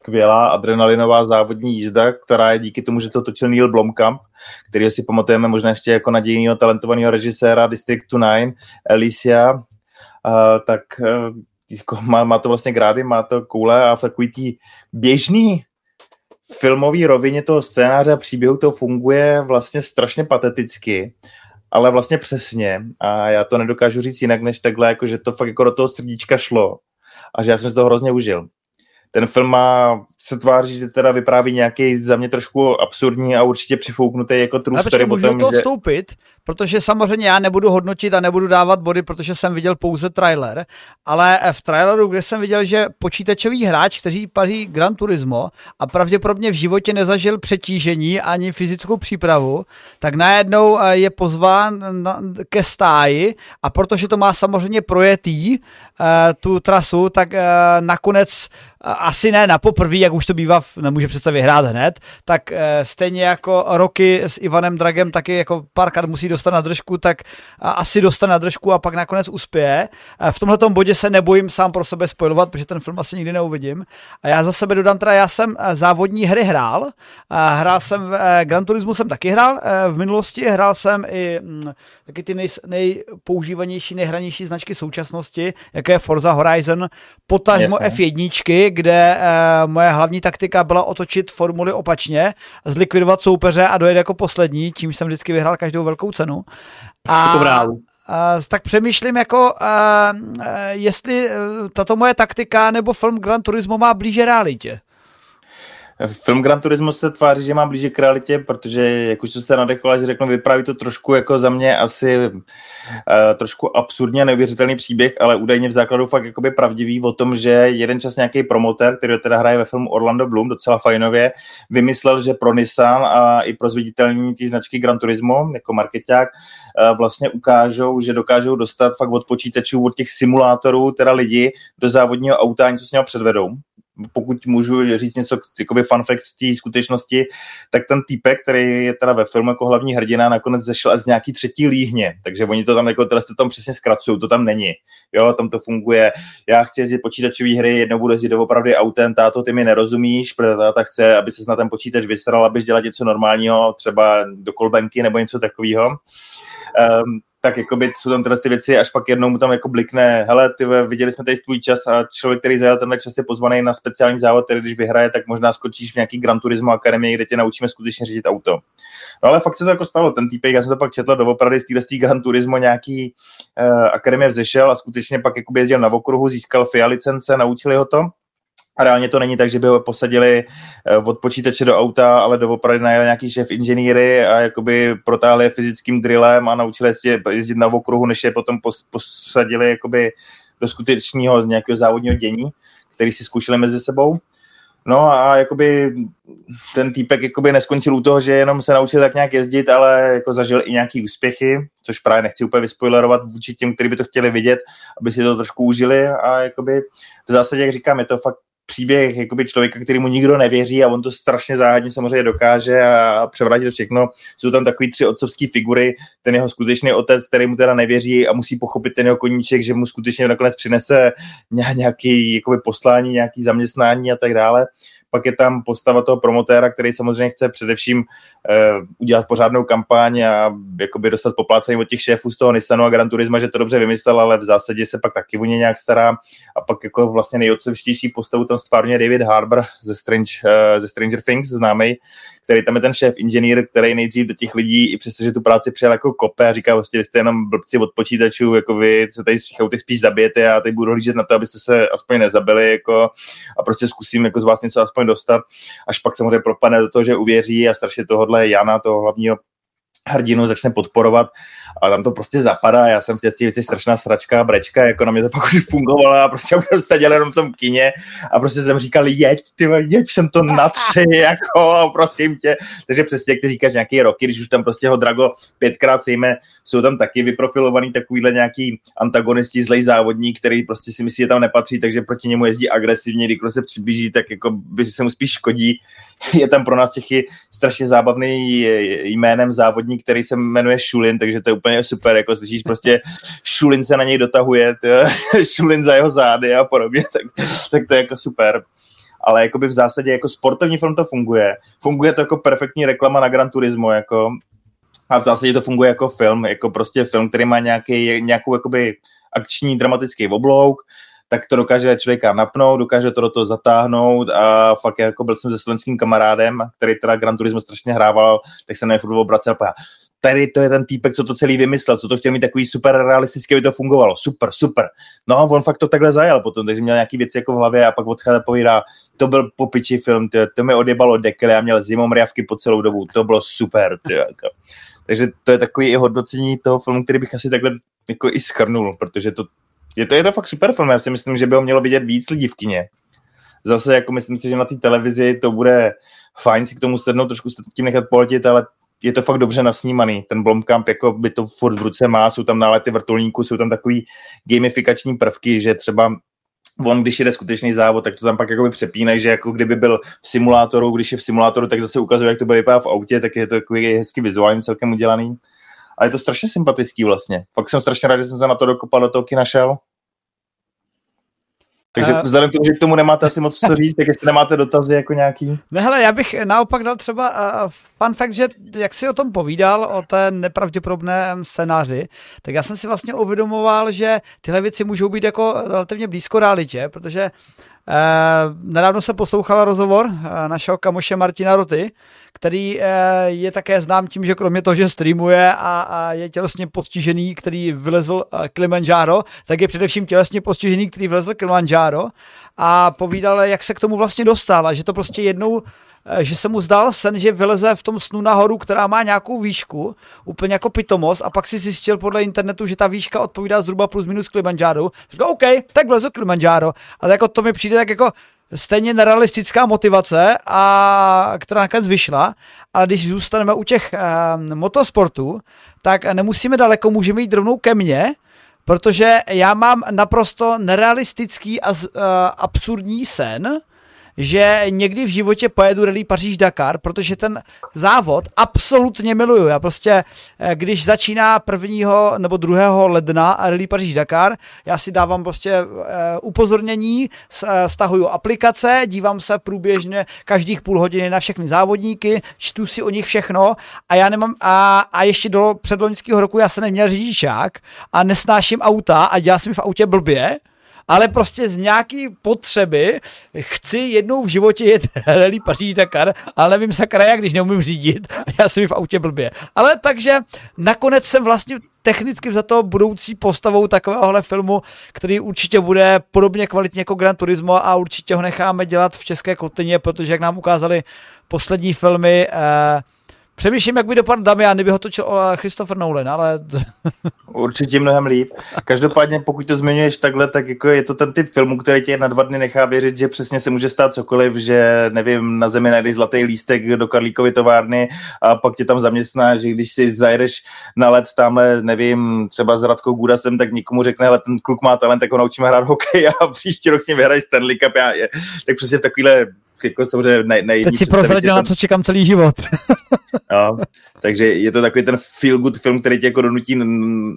skvělá adrenalinová závodní jízda, která je díky tomu, že to točil Neil Blomkamp, který si pamatujeme možná ještě jako nadějného talentovaného režiséra District 9, Alicia, uh, tak uh, jako má, má to vlastně grády, má to koule a v takový tý běžný filmové rovině toho scénáře a příběhu to funguje vlastně strašně pateticky, ale vlastně přesně. A já to nedokážu říct jinak, než takhle, jako že to fakt jako do toho srdíčka šlo. A že já jsem si to hrozně užil ten film má, se tváří, že teda vypráví nějaký za mě trošku absurdní a určitě přifouknutý jako true Ale story. Můžu to že... vstoupit, protože samozřejmě já nebudu hodnotit a nebudu dávat body, protože jsem viděl pouze trailer, ale v traileru, kde jsem viděl, že počítačový hráč, který paří Gran Turismo a pravděpodobně v životě nezažil přetížení ani fyzickou přípravu, tak najednou eh, je pozván ke stáji a protože to má samozřejmě projetý eh, tu trasu, tak eh, nakonec asi ne na poprví, jak už to bývá, nemůže přece vyhrát hned, tak stejně jako roky s Ivanem Dragem taky jako párkrát musí dostat na držku, tak asi dostane na držku a pak nakonec uspěje. V tomhle bodě se nebojím sám pro sebe spojovat, protože ten film asi nikdy neuvidím. A já za sebe dodám teda, já jsem závodní hry hrál. Hrál jsem, Gran Turismo jsem taky hrál v minulosti, hrál jsem i mm, taky ty nej, nejpoužívanější, nejhranější značky současnosti, jako je Forza Horizon, potažmo F1, kde moje hlavní taktika byla otočit formuly opačně, zlikvidovat soupeře a dojet jako poslední, čímž jsem vždycky vyhrál každou velkou cenu. A, a, tak přemýšlím jako, a, a, jestli e, tato moje taktika nebo film Gran Turismo má blíže realitě. Film Gran Turismo se tváří, že má blíže k realitě, protože, jak už jsem se nadechoval, že řeknu, vypráví to trošku jako za mě asi uh, trošku absurdně neuvěřitelný příběh, ale údajně v základu fakt jakoby pravdivý o tom, že jeden čas nějaký promotér, který teda hraje ve filmu Orlando Bloom docela fajnově, vymyslel, že pro Nissan a i pro zviditelnění té značky Gran Turismo jako marketák uh, vlastně ukážou, že dokážou dostat fakt od počítačů, od těch simulátorů, teda lidi do závodního auta, něco s něho předvedou pokud můžu říct něco, jakoby fun fact z té skutečnosti, tak ten týpek, který je teda ve filmu jako hlavní hrdina, nakonec zešel z nějaký třetí líhně, takže oni to tam jako teda to tam přesně zkracují, to tam není. Jo, tam to funguje. Já chci jezdit počítačové hry, jednou budu jezdit opravdu autem, táto, ty mi nerozumíš, protože táta chce, aby se na ten počítač vysral, abys dělat něco normálního, třeba do kolbenky nebo něco takového. Um, tak jakoby jsou tam tyhle ty věci, až pak jednou mu tam jako blikne, hele, ty viděli jsme tady tvůj čas a člověk, který zajel tenhle čas je pozvaný na speciální závod, který když vyhraje, tak možná skočíš v nějaký Gran Turismo Akademii, kde tě naučíme skutečně řídit auto. No ale fakt se to jako stalo, ten týpek, já jsem to pak četl doopravdy z téhle Gran Turismo nějaký uh, akademie vzešel a skutečně pak jako jezdil na okruhu, získal FIA licence, naučili ho to a reálně to není tak, že by ho posadili eh, od počítače do auta, ale doopravdy najeli nějaký šéf inženýry a jakoby protáhli je fyzickým drillem a naučili jezdit, jezdit na okruhu, než je potom posadili jakoby do skutečného nějakého závodního dění, který si zkoušeli mezi sebou. No a jakoby ten týpek jakoby neskončil u toho, že jenom se naučil tak nějak jezdit, ale jako zažil i nějaký úspěchy, což právě nechci úplně vyspoilerovat vůči těm, kteří by to chtěli vidět, aby si to trošku užili a jakoby v zásadě, jak říkám, je to fakt příběh jakoby člověka, který mu nikdo nevěří a on to strašně záhadně samozřejmě dokáže a převrátit to všechno. Jsou tam takový tři otcovské figury, ten jeho skutečný otec, který mu teda nevěří a musí pochopit ten jeho koníček, že mu skutečně nakonec přinese nějaký jakoby poslání, nějaký zaměstnání a tak dále pak je tam postava toho promotéra, který samozřejmě chce především uh, udělat pořádnou kampaň a jakoby dostat poplácení od těch šéfů z toho Nissanu a Gran Turisma, že to dobře vymyslel, ale v zásadě se pak taky o ně nějak stará. A pak jako vlastně nejotcovštější postavu tam stvárně David Harbour ze, Strange, uh, ze Stranger Things, známý, který tam je ten šéf inženýr, který nejdřív do těch lidí, i přestože tu práci přijel jako kope a říká, vlastně, jste jenom blbci od počítačů, jako vy se tady z těch spíš zabijete a teď budu hlížet na to, abyste se aspoň nezabili, jako, a prostě zkusím jako z vás něco aspoň dostat, až pak samozřejmě propadne do toho, že uvěří a strašně tohohle Jana, toho hlavního hrdinu začne podporovat a tam to prostě zapadá. Já jsem v těch věci strašná sračka, brečka, jako na mě to pak už fungovalo a prostě už seděl jenom v tom kině a prostě jsem říkal, jeď, ty jeď, jsem to na tři, jako, prosím tě. Takže přesně, jak ty říkáš, nějaký roky, když už tam prostě ho Drago pětkrát sejme, jsou tam taky vyprofilovaný takovýhle nějaký antagonisti, zlej závodník, který prostě si myslí, že tam nepatří, takže proti němu jezdí agresivně, když se přiblíží, tak jako by se mu spíš škodí. Je tam pro nás Čechy strašně zábavný jménem závodník, který se jmenuje Šulin, takže to je úplně super, jako slyšíš prostě Šulin se na něj dotahuje, Šulin za jeho zády a podobně, tak, tak to je jako super ale jakoby v zásadě jako sportovní film to funguje. Funguje to jako perfektní reklama na Gran Turismo, jako a v zásadě to funguje jako film, jako prostě film, který má nějaký, nějakou jakoby akční dramatický oblouk, tak to dokáže člověka napnout, dokáže to do toho zatáhnout a fakt jako byl jsem se slovenským kamarádem, který teda Gran Turismo strašně hrával, tak se na furt obracel a tady to je ten týpek, co to celý vymyslel, co to chtěl mít takový super realisticky, aby to fungovalo. Super, super. No a on fakt to takhle zajel potom, takže měl nějaký věci jako v hlavě a pak odchází povídá, to byl popiči film, to, to mi odjebalo dekel, já měl zimomriavky po celou dobu, to bylo super. Tě, jako. Takže to je takový i hodnocení toho filmu, který bych asi takhle jako i schrnul, protože to je to, je to fakt super film, já si myslím, že by ho mělo vidět víc lidí v kině. Zase jako myslím si, že na té televizi to bude fajn si k tomu sednout, trošku se tím nechat poletit, ale je to fakt dobře nasnímaný. Ten Blomkamp jako by to furt v ruce má, jsou tam nálety vrtulníků, jsou tam takový gamifikační prvky, že třeba on, když jde skutečný závod, tak to tam pak jakoby přepínají, že jako kdyby byl v simulátoru, když je v simulátoru, tak zase ukazuje, jak to bude vypadat v autě, tak je to takový hezky vizuálně celkem udělaný. A je to strašně sympatický vlastně. Fakt jsem strašně rád, že jsem se na to dokopal, do toho kina šel. Takže uh, vzhledem k tomu, že k tomu nemáte asi moc co říct, tak jestli nemáte dotazy jako nějaký. Ne, hele, já bych naopak dal třeba uh, fun fact, že jak si o tom povídal, o té nepravděpodobném scénáři, tak já jsem si vlastně uvědomoval, že tyhle věci můžou být jako relativně blízko realitě, protože uh, nedávno se poslouchal rozhovor uh, našeho kamoše Martina Roty, který uh, je také znám tím, že kromě toho, že streamuje a, je tělesně postižený, který vylezl Kilimanjaro, tak je především tělesně postižený, který vylezl Kilimanjaro a povídal, jak se k tomu vlastně dostal a že to prostě jednou Eh, že se mu zdal sen, že vyleze v tom snu nahoru, která má nějakou výšku, úplně jako pitomost, a pak si zjistil podle internetu, že ta výška odpovídá zhruba plus minus Kilimanjaro. Říkal, OK, tak vlezu Kilimanjaro. Ale jako to mi přijde tak jako stejně nerealistická motivace, a, která nakonec vyšla, ale když zůstaneme u těch um, motosportů, tak nemusíme daleko, můžeme jít rovnou ke mně, protože já mám naprosto nerealistický a uh, absurdní sen, že někdy v životě pojedu Rally Paříž-Dakar, protože ten závod absolutně miluju. Já prostě, eh, když začíná prvního nebo druhého ledna Rally Paříž-Dakar, já si dávám prostě eh, upozornění, eh, stahuju aplikace, dívám se průběžně každých půl hodiny na všechny závodníky, čtu si o nich všechno a já nemám, a, a ještě do předloňského roku já se neměl řidičák a nesnáším auta a dělal jsem v autě blbě, ale prostě z nějaký potřeby chci jednou v životě jet rally Paříž Dakar, ale nevím sakra jak, když neumím řídit já jsem v autě blbě. Ale takže nakonec jsem vlastně technicky za to budoucí postavou takovéhohle filmu, který určitě bude podobně kvalitně jako Gran Turismo a určitě ho necháme dělat v České kotině, protože jak nám ukázali poslední filmy, eh, Přemýšlím, jak by dopadl Damian, kdyby ho točil Christopher Nolan, ale... Určitě mnohem líp. Každopádně, pokud to zmiňuješ takhle, tak jako je to ten typ filmu, který tě na dva dny nechá věřit, že přesně se může stát cokoliv, že nevím, na zemi najdeš zlatý lístek do Karlíkovy továrny a pak tě tam zaměstná, že když si zajedeš na let tamhle, nevím, třeba s Radkou Gudasem, tak nikomu řekne, hele, ten kluk má talent, tak ho naučíme hrát hokej a příští rok s ním vyhrají Stanley Cup. Já, je, tak přesně v takovýhle jako samozřejmě nej, nej, Teď si prozradil, na co čekám celý život. no, takže je to takový ten feel good film, který tě jako donutí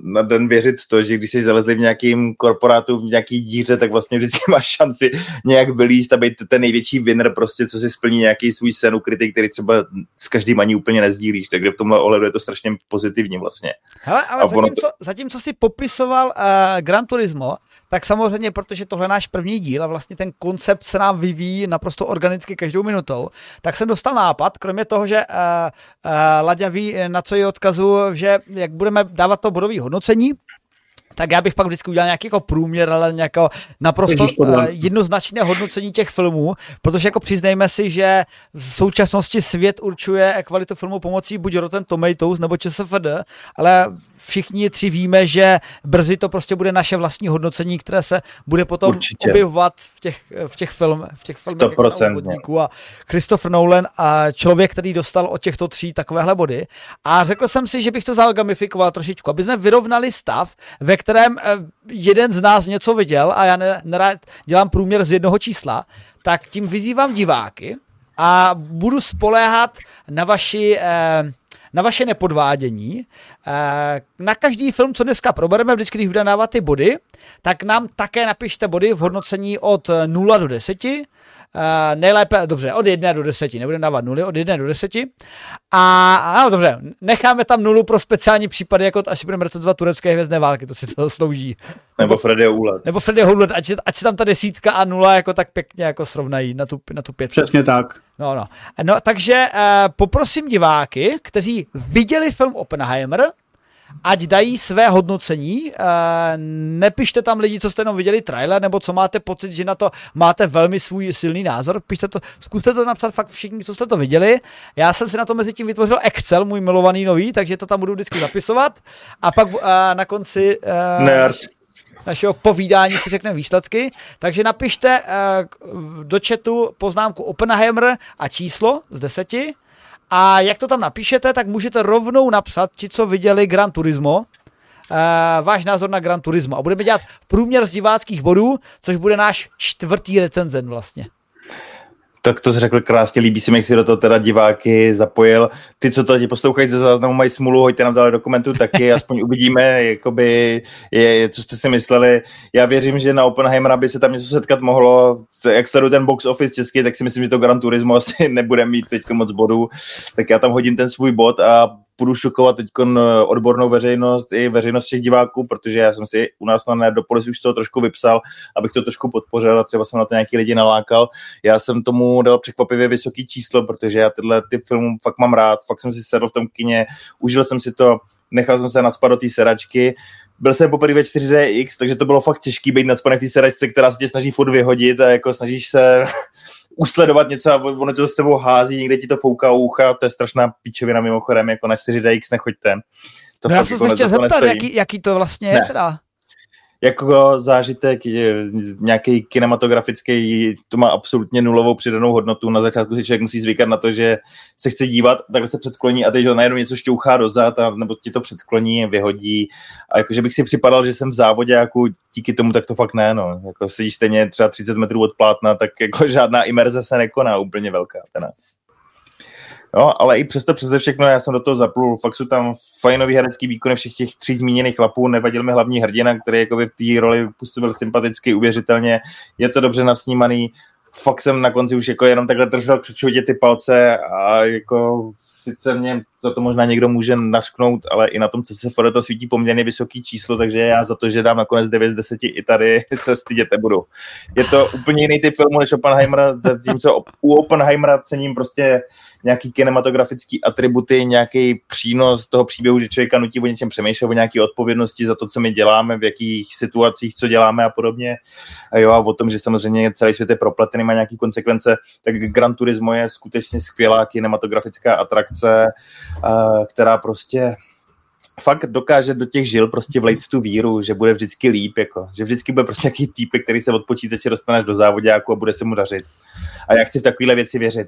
na den věřit to, že když jsi zalezli v nějakým korporátu, v nějaký díře, tak vlastně vždycky máš šanci nějak vylíst a být ten největší winner prostě, co si splní nějaký svůj sen ukrytý, který třeba s každým ani úplně nezdílíš, takže v tomhle ohledu je to strašně pozitivní vlastně. Hele, ale zatímco, to... zatímco jsi popisoval uh, Gran Turismo, tak samozřejmě, protože tohle je náš první díl a vlastně ten koncept se nám vyvíjí naprosto organicky každou minutou, tak jsem dostal nápad, kromě toho, že uh, uh, Laďa ví, na co je odkazu, že jak budeme dávat to bodové hodnocení, tak já bych pak vždycky udělal nějaký jako průměr, ale nějaké naprosto uh, jednoznačné hodnocení těch filmů, protože jako přiznejme si, že v současnosti svět určuje kvalitu filmu pomocí buď Rotten Tomatoes nebo ČSFD, ale všichni tři víme, že brzy to prostě bude naše vlastní hodnocení, které se bude potom Určitě. objevovat v těch, v těch, film, v těch filmech jako a Christopher Nolan a člověk, který dostal od těchto tří takovéhle body. A řekl jsem si, že bych to zalgamifikoval trošičku, aby jsme vyrovnali stav, ve kterém eh, jeden z nás něco viděl a já nerad dělám průměr z jednoho čísla, tak tím vyzývám diváky a budu spoléhat na vaši eh, na vaše nepodvádění. Eh, na každý film, co dneska probereme, vždycky, když budeme dávat ty body, tak nám také napište body v hodnocení od 0 do 10. Uh, nejlépe, dobře, od 1 do 10, nebudeme dávat nuly, od 1 do 10. A, a no, dobře, necháme tam nulu pro speciální případy, jako až budeme recenzovat turecké hvězdné války, to si to zaslouží. Nebo Freddy Houlet. Nebo Freddy Houlet, ať, ať si tam ta desítka a nula jako tak pěkně jako srovnají na tu, na tu pět. Přesně tak. No, no. No, takže uh, poprosím diváky, kteří viděli film Oppenheimer, ať dají své hodnocení. Eh, nepište tam lidi, co jste jenom viděli trailer, nebo co máte pocit, že na to máte velmi svůj silný názor. Pište to, zkuste to napsat fakt všichni, co jste to viděli. Já jsem si na to mezi tím vytvořil Excel, můj milovaný nový, takže to tam budu vždycky zapisovat. A pak uh, na konci uh, Nerd našeho povídání si řekne výsledky. Takže napište do chatu poznámku Oppenheimer a číslo z deseti a jak to tam napíšete, tak můžete rovnou napsat, ti, co viděli Gran Turismo, uh, váš názor na Gran Turismo. A budeme dělat průměr z diváckých bodů, což bude náš čtvrtý recenzent vlastně. Tak to řekl krásně, líbí se mi, jak si do toho teda diváky zapojil. Ty, co to teď poslouchají ze záznamu, mají smůlu, hoďte nám dále dokumentu taky, aspoň uvidíme, jakoby, je, co jste si mysleli. Já věřím, že na Oppenheimera by se tam něco setkat mohlo. Jak sleduju ten box office český, tak si myslím, že to Gran Turismo asi nebude mít teď moc bodů. Tak já tam hodím ten svůj bod a budu šokovat teď odbornou veřejnost i veřejnost všech diváků, protože já jsem si u nás na Nerdopolis už toho trošku vypsal, abych to trošku podpořil a třeba jsem na to nějaký lidi nalákal. Já jsem tomu dal překvapivě vysoký číslo, protože já tyhle ty filmy fakt mám rád, fakt jsem si sedl v tom kině, užil jsem si to, nechal jsem se nadspat do té sedačky, byl jsem poprvé ve 4DX, takže to bylo fakt těžký být nadspaný v té sedačce, která se tě snaží furt vyhodit a jako snažíš se usledovat něco a ono to s tebou hází, někde ti to fouká ucha, to je strašná píčovina mimochodem, jako na 4DX nechoďte. To no já jsem se chtěl zeptat, jaký, jaký to vlastně ne. je teda? Jako zážitek, nějaký kinematografický, to má absolutně nulovou přidanou hodnotu. Na začátku si člověk musí zvykat na to, že se chce dívat, takhle se předkloní a teď ho najednou něco šťouchá dozad a, nebo ti to předkloní, vyhodí. A jakože bych si připadal, že jsem v závodě, jako díky tomu, tak to fakt ne. No. Jako sedíš stejně třeba 30 metrů od plátna, tak jako žádná imerze se nekoná úplně velká. Teda. No, ale i přesto přeze všechno já jsem do toho zaplul. Fakt jsou tam fajnový herecký výkony všech těch tří zmíněných chlapů. Nevadil mi hlavní hrdina, který jako v té roli působil sympaticky, uvěřitelně. Je to dobře nasnímaný. Fakt jsem na konci už jako jenom takhle držel křičovitě ty palce a jako sice mě za to možná někdo může našknout, ale i na tom CSFR to svítí poměrně vysoký číslo, takže já za to, že dám nakonec 9 z 10 i tady se stydět nebudu. Je to úplně jiný typ filmu než Oppenheimer, zatímco u Oppenheimera cením prostě nějaký kinematografický atributy, nějaký přínos toho příběhu, že člověka nutí o něčem přemýšlet, o nějaké odpovědnosti za to, co my děláme, v jakých situacích, co děláme a podobně. A jo, a o tom, že samozřejmě celý svět je propletený, má nějaký konsekvence, tak Gran Turismo je skutečně skvělá kinematografická atrakce, která prostě fakt dokáže do těch žil prostě vlejt tu víru, že bude vždycky líp, jako, že vždycky bude prostě nějaký týpek, který se od počítače dostaneš do závodáku a bude se mu dařit. A já chci v takovéhle věci věřit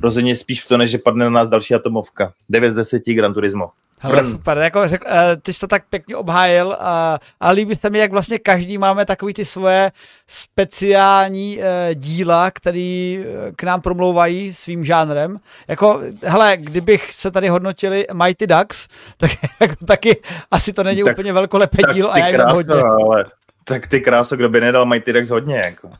rozhodně spíš v to, než že padne na nás další atomovka. 9 z 10 Gran Turismo. Hele, super, jako řek, uh, ty jsi to tak pěkně obhájil a, a líbí se mi, jak vlastně každý máme takový ty svoje speciální uh, díla, který uh, k nám promlouvají svým žánrem. Jako, hele, kdybych se tady hodnotili Mighty Ducks, tak jako, taky asi to není tak, úplně velkolepé dílo a já jim hodně. Ale, tak ty kráso, kdo by nedal Mighty Ducks hodně, jako.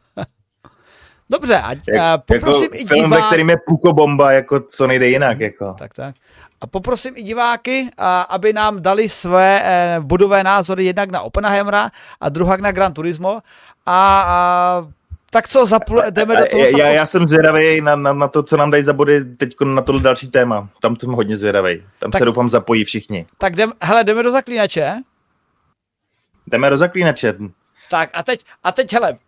Dobře, a, a poprosím jako i film, divá... ve kterým je Bomba, jako co nejde jinak. Jako. Tak, tak. A poprosím i diváky, aby nám dali své eh, budové názory jednak na Oppenheimera a druhak na Gran Turismo. A, a tak co, zapl- jdeme do toho? Já, já jsem zvědavý na, na, na to, co nám dají za body teď na to další téma. Tam jsem hodně zvědavý. Tam tak, se doufám zapojí všichni. Tak jdem, hele, jdeme do zaklínače. Jdeme do zaklínače. Tak a teď, a teď hele,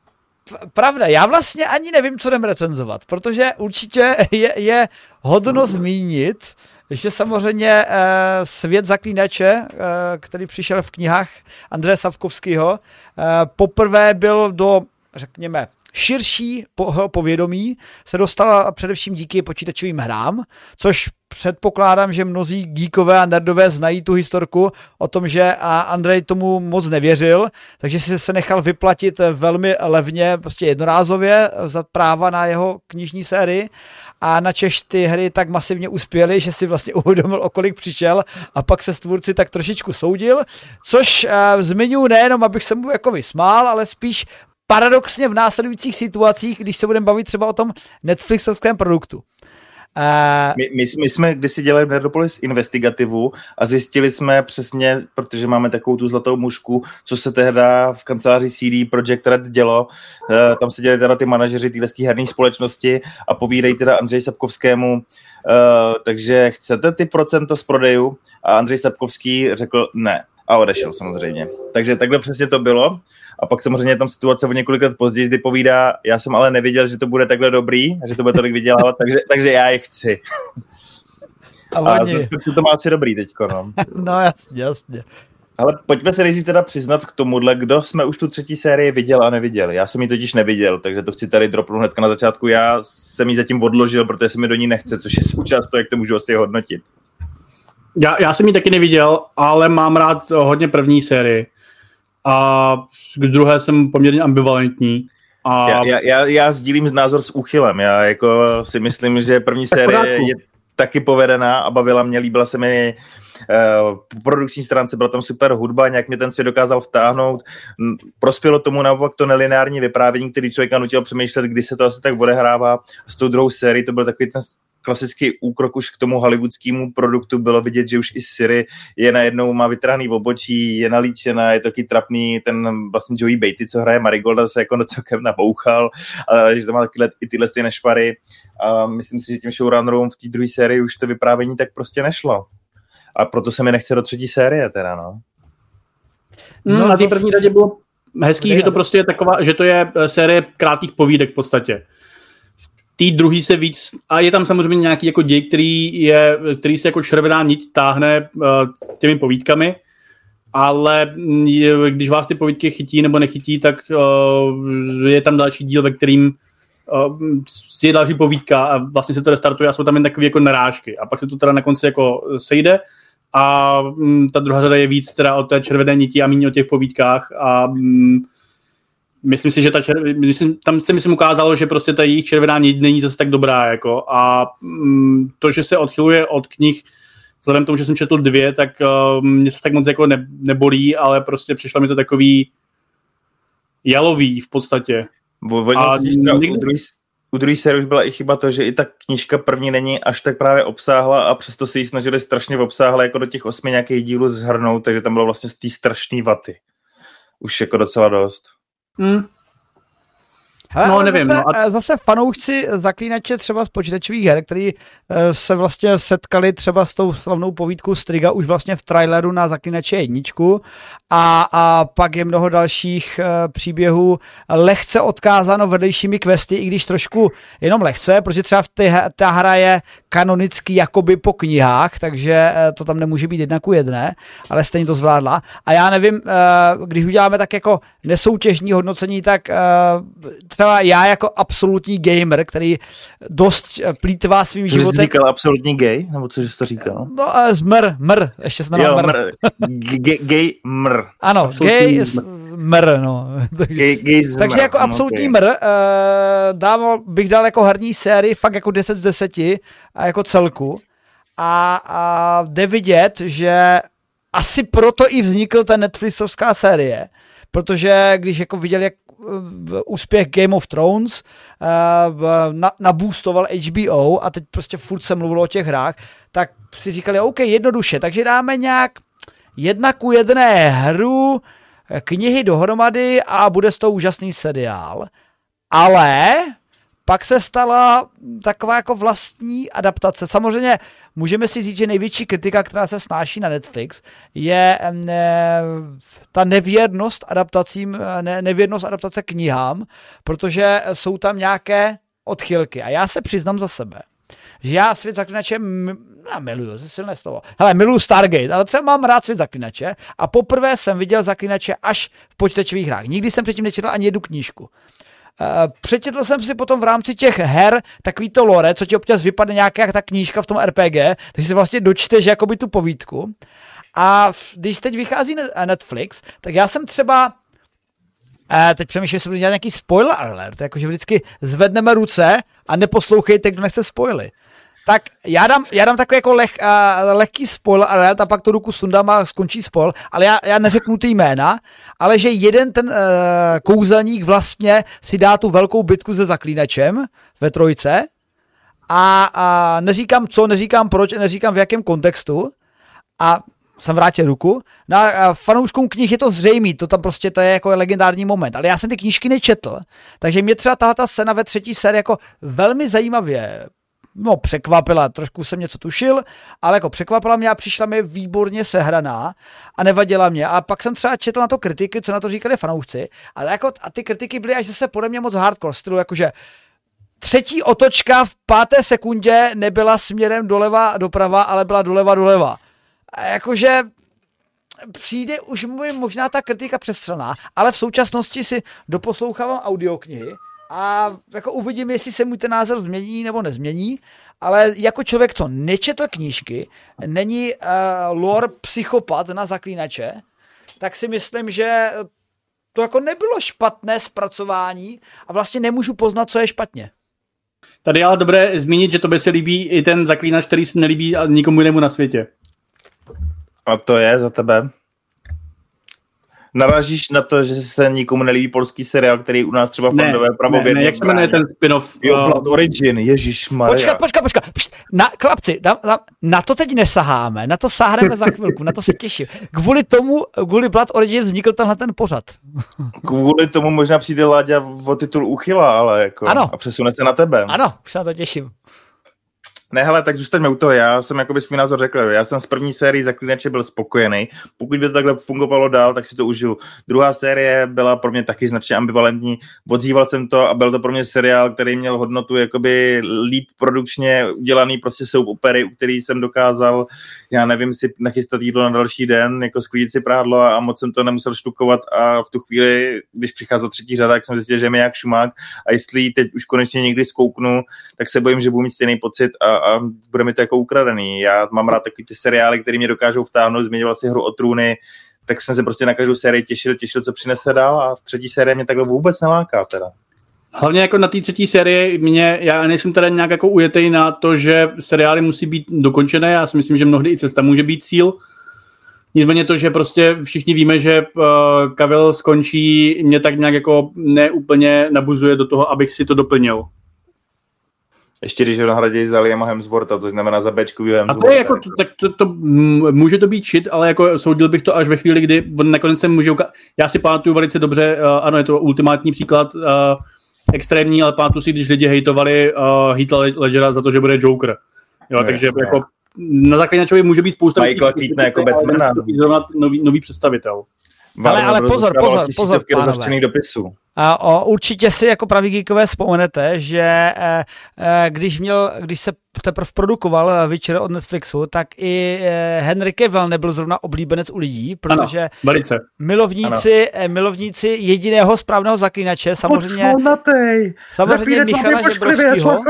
pravda, já vlastně ani nevím, co jdem recenzovat, protože určitě je, je hodno zmínit, že samozřejmě eh, svět zaklínače, eh, který přišel v knihách Andreje Savkovského, eh, poprvé byl do, řekněme, širší povědomí se dostala především díky počítačovým hrám, což předpokládám, že mnozí geekové a nerdové znají tu historku o tom, že Andrej tomu moc nevěřil, takže si se nechal vyplatit velmi levně, prostě jednorázově za práva na jeho knižní sérii a na Češ ty hry tak masivně uspěly, že si vlastně uvědomil, o kolik přišel a pak se s tvůrci tak trošičku soudil, což uh, zmiňuji nejenom, abych se mu jako vysmál, ale spíš paradoxně v následujících situacích, když se budeme bavit třeba o tom Netflixovském produktu. Uh, my, my, my jsme kdysi dělali v Nerdopolis investigativu a zjistili jsme přesně, protože máme takovou tu zlatou mušku, co se tehda v kanceláři CD Projekt Red dělo. Uh, tam se dělali teda ty manažeři téhle herní společnosti a povídají teda Andřej Sapkovskému, uh, takže chcete ty procenta z prodejů? A Andřej Sapkovský řekl ne a odešel samozřejmě. Takže takhle přesně to bylo. A pak samozřejmě tam situace o několik let později, kdy povídá, já jsem ale nevěděl, že to bude takhle dobrý, že to bude tolik vydělávat, takže, takže já je chci. A, a se to má asi dobrý teďko, no. no jasně, jasně. Ale pojďme se nejdřív teda přiznat k tomuhle, kdo jsme už tu třetí sérii viděl a neviděl. Já jsem ji totiž neviděl, takže to chci tady dropnout hnedka na začátku. Já jsem ji zatím odložil, protože se mi do ní nechce, což je součást toho, jak to můžu asi hodnotit. Já, já jsem ji taky neviděl, ale mám rád hodně první sérii a k druhé jsem poměrně ambivalentní. A... Já, já, já, já sdílím z názor s úchylem. Já jako si myslím, že první série je taky povedená a bavila mě, líbila se mi uh, po produkční stránce, byla tam super hudba, nějak mě ten svět dokázal vtáhnout. Prospělo tomu naopak to nelineární vyprávění, který člověka nutil přemýšlet, kdy se to asi tak odehrává. S tou druhou sérií to byl takový ten klasický úkrok už k tomu hollywoodskému produktu bylo vidět, že už i Siri je najednou, má vytrhaný v obočí, je nalíčená, je taky trapný, ten vlastně Joey Beatty, co hraje Marigolda, se jako celkem nabouchal, a, že to má taky i tyhle ty nešpary a myslím si, že těm showrunnerům v té druhé sérii už to vyprávění tak prostě nešlo. A proto se mi nechce do třetí série teda, no. No, no na té první radě bylo hezký, že to prostě je taková, že to je eh, série krátkých povídek v podstatě té druhý se víc, a je tam samozřejmě nějaký jako děj, který, je, který se jako červená niť táhne uh, těmi povídkami, ale je, když vás ty povídky chytí nebo nechytí, tak uh, je tam další díl, ve kterým uh, je další povídka a vlastně se to restartuje a jsou tam jen takové jako narážky. A pak se to teda na konci jako sejde a um, ta druhá řada je víc teda o té červené niti a méně o těch povídkách a um, myslím si, že ta čer... myslím, tam se myslím ukázalo, že prostě ta jejich červená nit není zase tak dobrá, jako a mm, to, že se odchyluje od knih, vzhledem k tomu, že jsem četl dvě, tak uh, mě se tak moc jako ne, nebolí, ale prostě přišlo mi to takový jalový v podstatě. Oni, a u druhý, u druhé série už byla i chyba to, že i ta knižka první není až tak právě obsáhla a přesto si ji snažili strašně obsáhle jako do těch osmi nějakých dílů zhrnout, takže tam bylo vlastně z té strašné vaty. Už jako docela dost. Hmm. Hele, no, nevím. Zase, no a... zase fanoušci zaklínače třeba z počítačových her, který eh, se vlastně setkali třeba s tou slavnou povídkou Striga už vlastně v traileru na zaklínače jedničku a, a pak je mnoho dalších uh, příběhů lehce odkázáno vedlejšími questy, i když trošku jenom lehce, protože třeba v té, ta hra je kanonicky jakoby po knihách, takže uh, to tam nemůže být jedna ku jedné, ale stejně to zvládla. A já nevím, uh, když uděláme tak jako nesoutěžní hodnocení, tak uh, třeba já jako absolutní gamer, který dost plítvá svým co životem. Jsi říkal absolutní gay? Nebo co jsi to říkal? No, uh, zmr, mr, ještě se jo, mr. Gay, mr. Ano, absolutní gay mr, no. Gay, gay zmr, Takže jako absolutní okay. mr, uh, dával, bych dal jako herní sérii fakt jako 10 z 10 a jako celku. A, a jde vidět, že asi proto i vznikl ta Netflixovská série, protože když jako viděl, jak úspěch Game of Thrones uh, naboostoval HBO a teď prostě furt se mluvilo o těch hrách, tak si říkali, OK, jednoduše, takže dáme nějak jedna ku jedné hru, knihy dohromady a bude z toho úžasný seriál. Ale pak se stala taková jako vlastní adaptace. Samozřejmě můžeme si říct, že největší kritika, která se snáší na Netflix, je ne, ta nevěrnost adaptacím, ne, nevěrnost adaptace knihám, protože jsou tam nějaké odchylky. A já se přiznám za sebe, že já svět zaklinače já miluju, to je silné slovo. Hele, miluju Stargate, ale třeba mám rád svět zaklinače a poprvé jsem viděl zaklinače až v počítačových hrách. Nikdy jsem předtím nečetl ani jednu knížku. Uh, přečetl jsem si potom v rámci těch her takový to lore, co ti občas vypadne nějaká ta knížka v tom RPG, takže si vlastně dočteš jakoby tu povídku. A když teď vychází Netflix, tak já jsem třeba Uh, teď přemýšlím, jestli budu dělat nějaký spoiler alert, jakože vždycky zvedneme ruce a neposlouchejte, kdo nechce spoily. Tak já dám, já dám takový jako leh, uh, lehký alert a pak tu ruku sundám a skončí spoil, ale já, já neřeknu ty jména, ale že jeden ten uh, kouzelník vlastně si dá tu velkou bitku se zaklínačem ve trojce a, a neříkám co, neříkám proč, neříkám v jakém kontextu a jsem vrátil ruku. Na no fanouškům knih je to zřejmé, to tam prostě to je jako legendární moment, ale já jsem ty knížky nečetl, takže mě třeba tahle ta scéna ve třetí sérii jako velmi zajímavě no, překvapila, trošku jsem něco tušil, ale jako překvapila mě a přišla mi výborně sehraná a nevadila mě. A pak jsem třeba četl na to kritiky, co na to říkali fanoušci, ale jako, a ty kritiky byly až zase podle mě moc hardcore stylu, jakože třetí otočka v páté sekundě nebyla směrem doleva doprava, ale byla doleva doleva. A jakože přijde už možná ta kritika přestřelná, ale v současnosti si doposlouchávám audioknihy a jako uvidím, jestli se můj ten názor změní nebo nezmění, ale jako člověk, co nečetl knížky, není uh, lore psychopat na zaklínače, tak si myslím, že to jako nebylo špatné zpracování a vlastně nemůžu poznat, co je špatně. Tady je ale dobré zmínit, že to by se líbí i ten zaklínač, který se nelíbí nikomu jinému na světě. A to je za tebe? Narážíš na to, že se nikomu nelíbí polský seriál, který u nás třeba fandové pravověrně... Ne, ne, jak se jmenuje ten spin-off? Jo, uh, Blood Origin, Ježíš Maria. Počkat, počkat, počkat. Pšt, na, chlapci, na, na, na, to teď nesaháme, na to sáhneme za chvilku, na to se těším. Kvůli tomu, kvůli Blood Origin vznikl tenhle ten pořad. Kvůli tomu možná přijde Láďa o titul uchyla, ale jako... Ano. A přesune se na tebe. Ano, už se na to těším. Ne, hele, tak zůstaňme u toho. Já jsem jakoby svůj názor řekl. Já jsem z první série Zaklínače byl spokojený. Pokud by to takhle fungovalo dál, tak si to užiju. Druhá série byla pro mě taky značně ambivalentní. Odzýval jsem to a byl to pro mě seriál, který měl hodnotu jakoby líp produkčně udělaný prostě soap opery, u který jsem dokázal, já nevím, si nachystat jídlo na další den, jako sklidit si prádlo a moc jsem to nemusel štukovat a v tu chvíli, když přicházela třetí řada, tak jsem zjistil, že mi jak šumák a jestli teď už konečně někdy zkouknu, tak se bojím, že budu mít stejný pocit a a bude mi to jako ukradený. Já mám rád takový ty seriály, které mě dokážou vtáhnout, zmiňoval si hru o trůny, tak jsem se prostě na každou sérii těšil, těšil, co přinese dál a třetí série mě takhle vůbec neláká teda. Hlavně jako na té třetí sérii mě, já nejsem teda nějak jako ujetej na to, že seriály musí být dokončené, já si myslím, že mnohdy i cesta může být cíl. Nicméně to, že prostě všichni víme, že uh, Kavil skončí, mě tak nějak jako neúplně nabuzuje do toho, abych si to doplnil. Ještě když ho nahradí za Liama Hemswortha, to znamená za Bčku A to je jako, to, tak to, to, může to být shit, ale jako soudil bych to až ve chvíli, kdy on nakonec se může uka- Já si pamatuju velice dobře, uh, ano, je to ultimátní příklad, uh, extrémní, ale pamatuju si, když lidi hejtovali uh, Heath Ledgera za to, že bude Joker. Jo, no, takže jasně. jako na zaklinačovi může být spousta Michael Keaton jako Batmana. Nový, nový představitel. Ale, ale pozor, pozor, pozor, pánové. dopisů. A o, určitě si jako praví geekové vzpomenete, že e, e, když, měl, když se teprve produkoval Witcher od Netflixu, tak i Henry Cavill nebyl zrovna oblíbenec u lidí, protože ano, velice. milovníci, ano. milovníci jediného správného zaklínače, samozřejmě, samozřejmě Michala Žebrovského.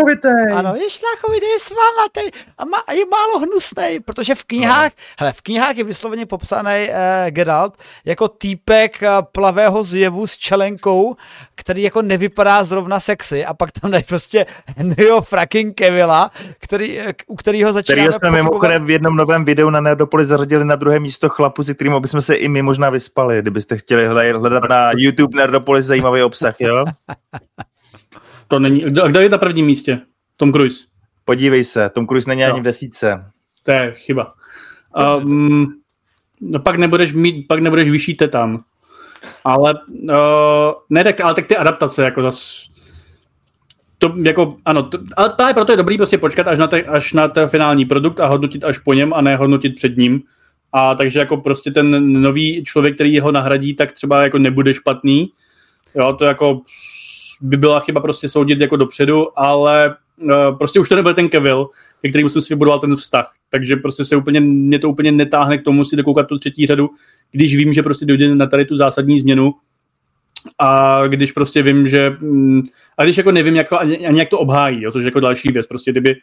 Ano, je šlachovitý, je svalnatý a, má, a je málo hnusný, protože v knihách, no. hele, v knihách je vysloveně popsaný e, Geralt jako týpek plavého zjevu s čelenkou, který jako nevypadá zrovna sexy a pak tam dají prostě Henryho fucking Kevila, který, u kterého začínáme Který jsme mimochodem v jednom novém videu na Nerdopolis zařadili na druhé místo chlapu, se kterým bychom se i my možná vyspali, kdybyste chtěli hledat na YouTube Nerdopolis zajímavý obsah, jo? To není, kdo, kdo je na prvním místě? Tom Cruise. Podívej se, Tom Cruise není no. ani v desíce. To je chyba. Um, no pak nebudeš mít, pak nebudeš vyšší tetan. Ale uh, ne, tak, ale tak ty adaptace, jako zas, to jako, ano, to, ale právě proto je dobrý prostě počkat až na, te, až na ten finální produkt a hodnotit až po něm a ne hodnotit před ním. A takže jako prostě ten nový člověk, který ho nahradí, tak třeba jako nebude špatný. Jo, to jako by byla chyba prostě soudit jako dopředu, ale uh, prostě už to nebyl ten Kevil, ke kterým jsem si vybudoval ten vztah. Takže prostě se úplně, mě to úplně netáhne k tomu si dokoukat tu třetí řadu, když vím, že prostě dojde na tady tu zásadní změnu a když prostě vím, že mm, a když jako nevím, jak, ani, ani jak to obhájí, jo, což je jako další věc, prostě kdyby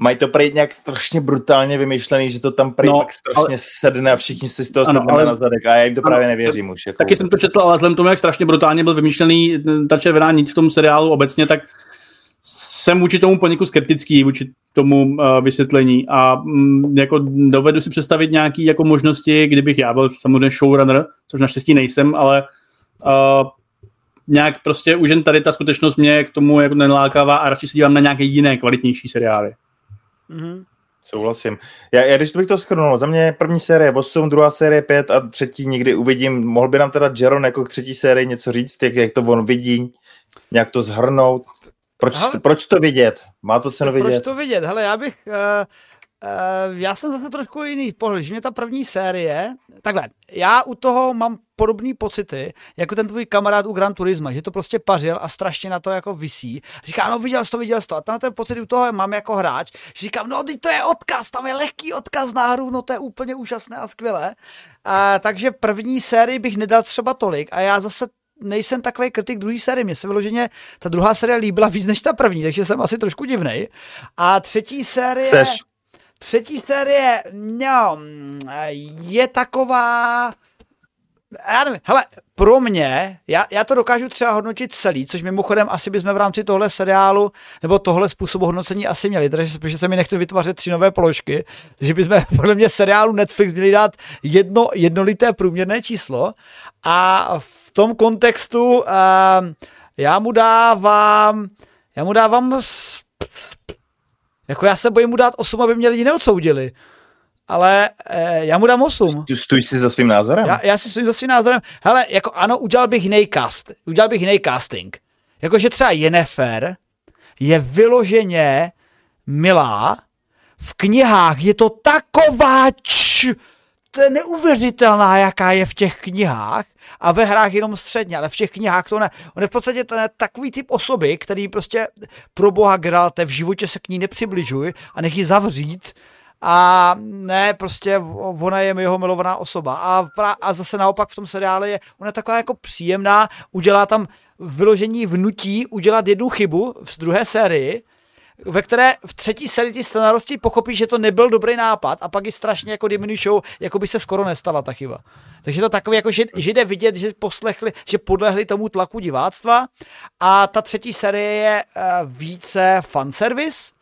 Mají to prý nějak strašně brutálně vymyšlený, že to tam prý no, pak strašně ale, sedne a všichni si z toho ano, sedneme na zadek a já jim to ano, právě nevěřím už. Jako taky jsem to četl, ale vzhledem tomu, jak strašně brutálně byl vymyšlený ta červená nic v tom seriálu obecně, tak jsem vůči tomu poněkud skeptický, vůči tomu uh, vysvětlení a um, jako dovedu si představit nějaké jako možnosti, kdybych já byl samozřejmě showrunner, což naštěstí nejsem, ale uh, nějak prostě už jen tady ta skutečnost mě k tomu jako nelákává a radši se dívám na nějaké jiné kvalitnější seriály. Mm-hmm. Souhlasím. Já, já když bych to schrnul, za mě první série 8, druhá série 5 a třetí nikdy uvidím. Mohl by nám teda Jaron jako k třetí sérii něco říct, jak, jak to on vidí, nějak to zhrnout? Proč, Hele, proč to vidět? Má to cenu vidět? Proč to vidět? Hele, já bych... Uh, uh, já jsem zase trošku jiný pohled, že mě ta první série, takhle, já u toho mám podobné pocity, jako ten tvůj kamarád u Gran Turisma, že to prostě pařil a strašně na to jako visí. Říká, no viděl jsi to, viděl jsi to. A ten, ten pocit u toho mám jako hráč, že říkám, no to je odkaz, tam je lehký odkaz na hru, no to je úplně úžasné a skvělé. A, takže první sérii bych nedal třeba tolik a já zase nejsem takový kritik druhé série. Mně se vyloženě ta druhá série líbila víc než ta první, takže jsem asi trošku divnej. A třetí série... Seš. Třetí série, no, je taková já nevím, hele, pro mě, já, já to dokážu třeba hodnotit celý, což mimochodem asi bychom v rámci tohle seriálu nebo tohle způsobu hodnocení asi měli, takže protože se mi nechce vytvářet tři nové položky, takže bychom podle mě seriálu Netflix měli dát jedno jednolité průměrné číslo a v tom kontextu uh, já mu dávám, já mu dávám, jako já se bojím mu dát 8, aby mě lidi neodsoudili ale eh, já mu dám 8. Stůj si za svým názorem? Já, já si stojím za svým názorem. Hele, jako ano, udělal bych jiný cast, udělal bych jiný casting. Jakože třeba Jennifer je vyloženě milá, v knihách je to taková č, to je neuvěřitelná, jaká je v těch knihách a ve hrách jenom středně, ale v těch knihách to ne. On je v podstatě ten, takový typ osoby, který prostě pro boha Gralte v životě se k ní nepřibližuj a nech ji zavřít a ne, prostě ona je jeho milovaná osoba. A, a zase naopak v tom seriále je ona je taková jako příjemná, udělá tam vyložení vnutí udělat jednu chybu v druhé sérii, ve které v třetí sérii ti scenárosti pochopí, že to nebyl dobrý nápad a pak ji strašně jako diminušou, jako by se skoro nestala ta chyba. Takže to takové, jako, že, že jde vidět, že poslechli, že podlehli tomu tlaku diváctva a ta třetí série je uh, více fanservice,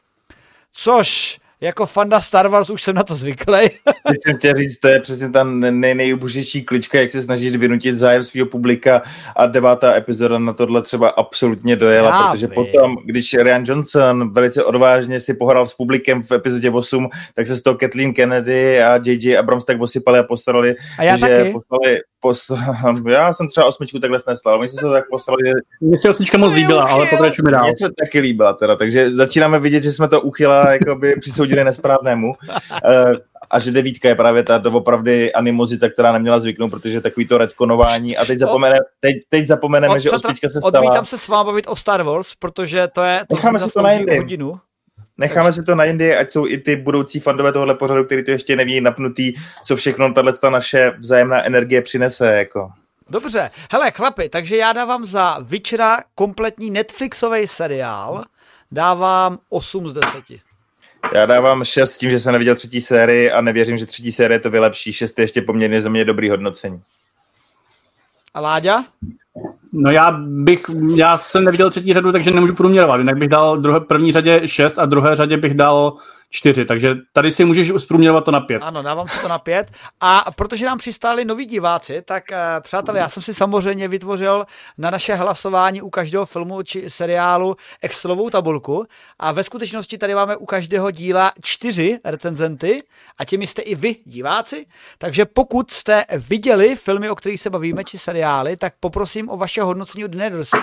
což jako fanda Star Wars už jsem na to zvyklý. Teď jsem chtěl říct, to je přesně ta nej, nejubožnější klička, jak se snažíš vynutit zájem svého publika a devátá epizoda na tohle třeba absolutně dojela, Já protože by. potom, když Ryan Johnson velice odvážně si pohrál s publikem v epizodě 8, tak se z toho Kathleen Kennedy a J.J. Abrams tak osypali a postarali, a já že taky. poslali, posl... já jsem třeba osmičku takhle sneslal, my jsme se tak poslali, že... Mně se osmička moc líbila, ale pokračujeme dál. Mně se taky líbila teda, takže začínáme vidět, že jsme to uchyla jakoby přisoudili nesprávnému. Uh, a že devítka je právě ta doopravdy animozita, která neměla zvyknout, protože takový to retkonování a teď, zapomene, teď, teď zapomeneme, Od, že osmička se stala. Odmítám se s vámi bavit o Star Wars, protože to je... To Necháme si to na hodinu. Necháme Takže. si to na Indii, ať jsou i ty budoucí fandové tohohle pořadu, který to ještě neví napnutý, co všechno tato naše vzájemná energie přinese. Jako. Dobře, hele chlapi, takže já dávám za Witchera kompletní Netflixový seriál, dávám 8 z 10. Já dávám 6 s tím, že jsem neviděl třetí sérii a nevěřím, že třetí série to vylepší. 6 je ještě poměrně za mě dobrý hodnocení. A Láďa? No já bych, já jsem neviděl třetí řadu, takže nemůžu průměrovat, jinak bych dal druhé, první řadě 6 a druhé řadě bych dal čtyři, takže tady si můžeš zprůměrovat to na pět. Ano, dávám si to na pět. A protože nám přistáli noví diváci, tak uh, přátelé, já jsem si samozřejmě vytvořil na naše hlasování u každého filmu či seriálu Excelovou tabulku a ve skutečnosti tady máme u každého díla čtyři recenzenty a těmi jste i vy, diváci. Takže pokud jste viděli filmy, o kterých se bavíme, či seriály, tak poprosím o vaše hodnocení od 1 do 10,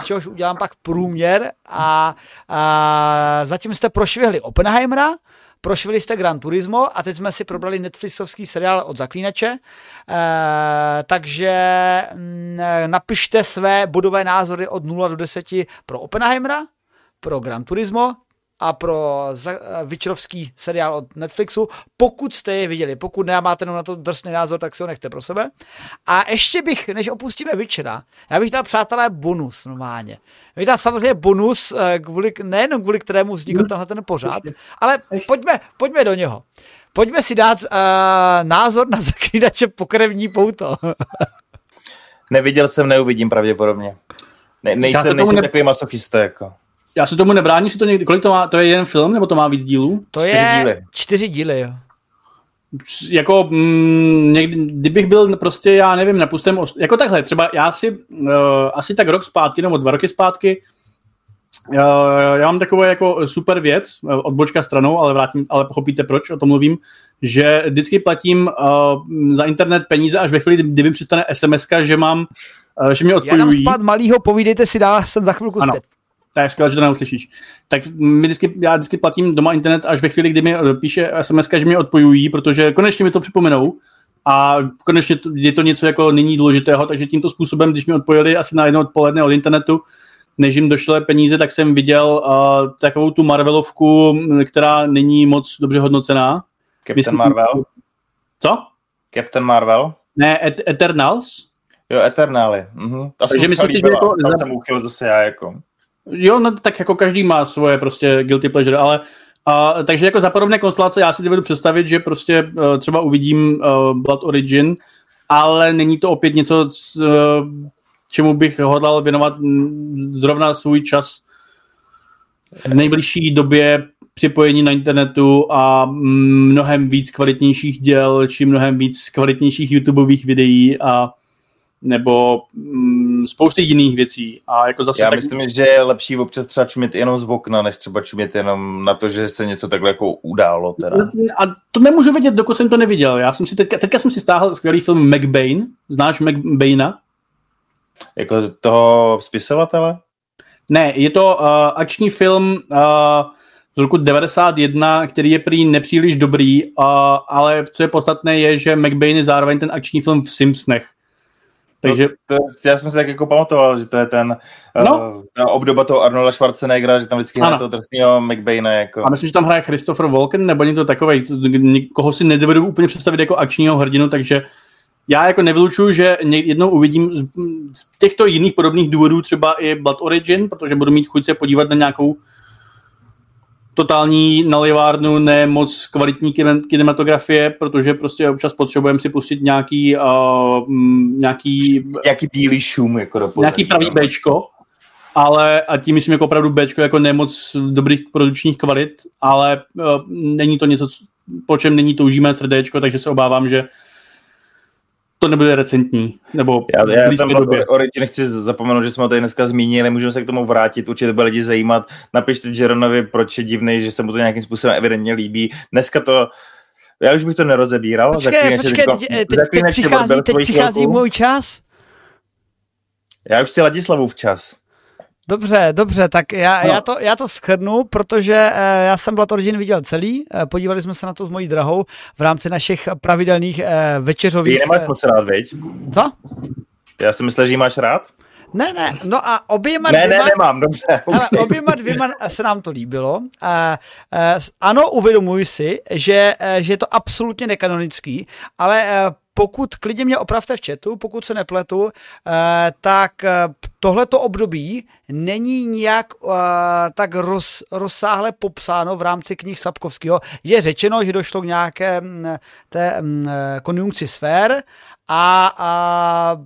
z čehož udělám pak průměr a, a zatím jste prošvihli Oppenheimera, prošvili jste Gran Turismo a teď jsme si probrali Netflixovský seriál od Zaklínače, e, takže mm, napište své bodové názory od 0 do 10 pro Oppenheimera, pro Gran Turismo, a pro Vyčerovský seriál od Netflixu, pokud jste je viděli. Pokud nemáte na to drsný názor, tak si ho nechte pro sebe. A ještě bych, než opustíme Vyčera, já bych dal přátelé bonus normálně. Já bych dal samozřejmě bonus, eh, kvůli, nejenom kvůli kterému vznikl tenhle ten pořád, ale pojďme, pojďme do něho. Pojďme si dát uh, názor na zaklínače pokrevní pouto. Neviděl jsem, neuvidím pravděpodobně. Ne, nejsem, nejsem ne... takový masochista. Jako. Já se tomu nebráním, že to někdy, kolik to má, to je jeden film, nebo to má víc dílů? To čtyři je díly. čtyři díly, jo. Jako, mm, někdy, kdybych byl prostě, já nevím, na pustém, jako takhle, třeba já si uh, asi tak rok zpátky, nebo dva roky zpátky, uh, já mám takovou jako super věc, uh, odbočka stranou, ale vrátím, ale pochopíte proč, o tom mluvím, že vždycky platím uh, za internet peníze až ve chvíli, kdy mi přistane SMS, že mám, uh, že mě odpojují. Já dám spát malýho, povídejte si dál, jsem za chvilku ano. zpět tak skvěle, že to neuslyšíš. Tak my vždycky, já vždycky platím doma internet až ve chvíli, kdy mi eh, píše SMS, že mě odpojují, protože konečně mi to připomenou a konečně je to něco jako nyní důležitého, takže tímto způsobem, když mi odpojili asi na jedno odpoledne od internetu, než jim došly peníze, tak jsem viděl uh, takovou tu Marvelovku, která není moc dobře hodnocená. Captain Myslím, Marvel? Co? Captain Marvel? Ne, Et- Eternals. Jo, Eternály. Mhm. Takže myslím že jako... Tam jsem uchyl zase já jako. Jo, no, tak jako každý má svoje prostě guilty pleasure, ale a, takže jako za podobné konstelace já si dovedu představit, že prostě uh, třeba uvidím uh, Blood Origin ale není to opět něco, c- čemu bych hodlal věnovat zrovna svůj čas v nejbližší době připojení na internetu a mnohem víc kvalitnějších děl, či mnohem víc kvalitnějších YouTubeových videí a nebo mm, spousty jiných věcí. A jako zase Já tak, myslím, že je lepší občas třeba čumět jenom z okna, než třeba čumět jenom na to, že se něco takhle jako událo. Teda. A to nemůžu vědět, dokud jsem to neviděl. Já jsem si teďka, teďka jsem si stáhl skvělý film McBain. Znáš McBaina? Jako toho spisovatele? Ne, je to uh, akční film uh, z roku 91, který je prý nepříliš dobrý, uh, ale co je podstatné je, že McBain je zároveň ten akční film v Simpsonech. Takže To, to, já jsem si tak jako pamatoval, že to je ten No. uh, ta obdoba toho Arnolda Schwarzeneggera, že tam vždycky hraje toho drsného McBaina. Jako. a myslím, že tam hraje Christopher Walken nebo někdo takový, koho si nedovedu úplně představit jako akčního hrdinu, takže já jako nevylučuju, že jednou uvidím z, z těchto jiných podobných důvodů třeba i Blood Origin, protože budu mít chuť se podívat na nějakou totální nalivárnu, ne moc kvalitní kine- kinematografie, protože prostě občas potřebujeme si pustit nějaký, uh, nějaký, Nějaký bílý šum. Jako do pozadí, nějaký pravý no. Bčko, ale a tím myslím jako opravdu Bčko jako nemoc dobrých produkčních kvalit, ale uh, není to něco, co- po čem není toužíme srdéčko, takže se obávám, že to nebude recentní, nebo Já, já tam době. Origin chci zapomenout, že jsme ho tady dneska zmínili, můžeme se k tomu vrátit, určitě to bude lidi zajímat. Napište Jeronovi, proč je divný, že se mu to nějakým způsobem evidentně líbí. Dneska to, já už bych to nerozebíral. Počkej, počkej, teď, teď, teď přichází, teď přichází můj čas. Já už chci Ladislavu včas. Dobře, dobře, tak já, No. já, to, já to schrnu, protože eh, já jsem Blood Origin viděl celý, eh, podívali jsme se na to s mojí drahou v rámci našich pravidelných eh, Ty večeřových... ji nemáš moc rád, viď? co? Já si myslel, že ji máš rád? Ne, ne, no a oběma Ne, ne, dvěma, nemám, dobře. ale okay. oběma dvěma se nám to líbilo. A, a, ano, uvědomuji si, že, eh, že je to absolutně nekanonický, ale eh, pokud klidně mě opravte v chatu, pokud se nepletu, eh, tak tohleto období není nijak eh, tak roz, rozsáhle popsáno v rámci knih Sapkovského. Je řečeno, že došlo k nějaké té konjunkci sfér a, a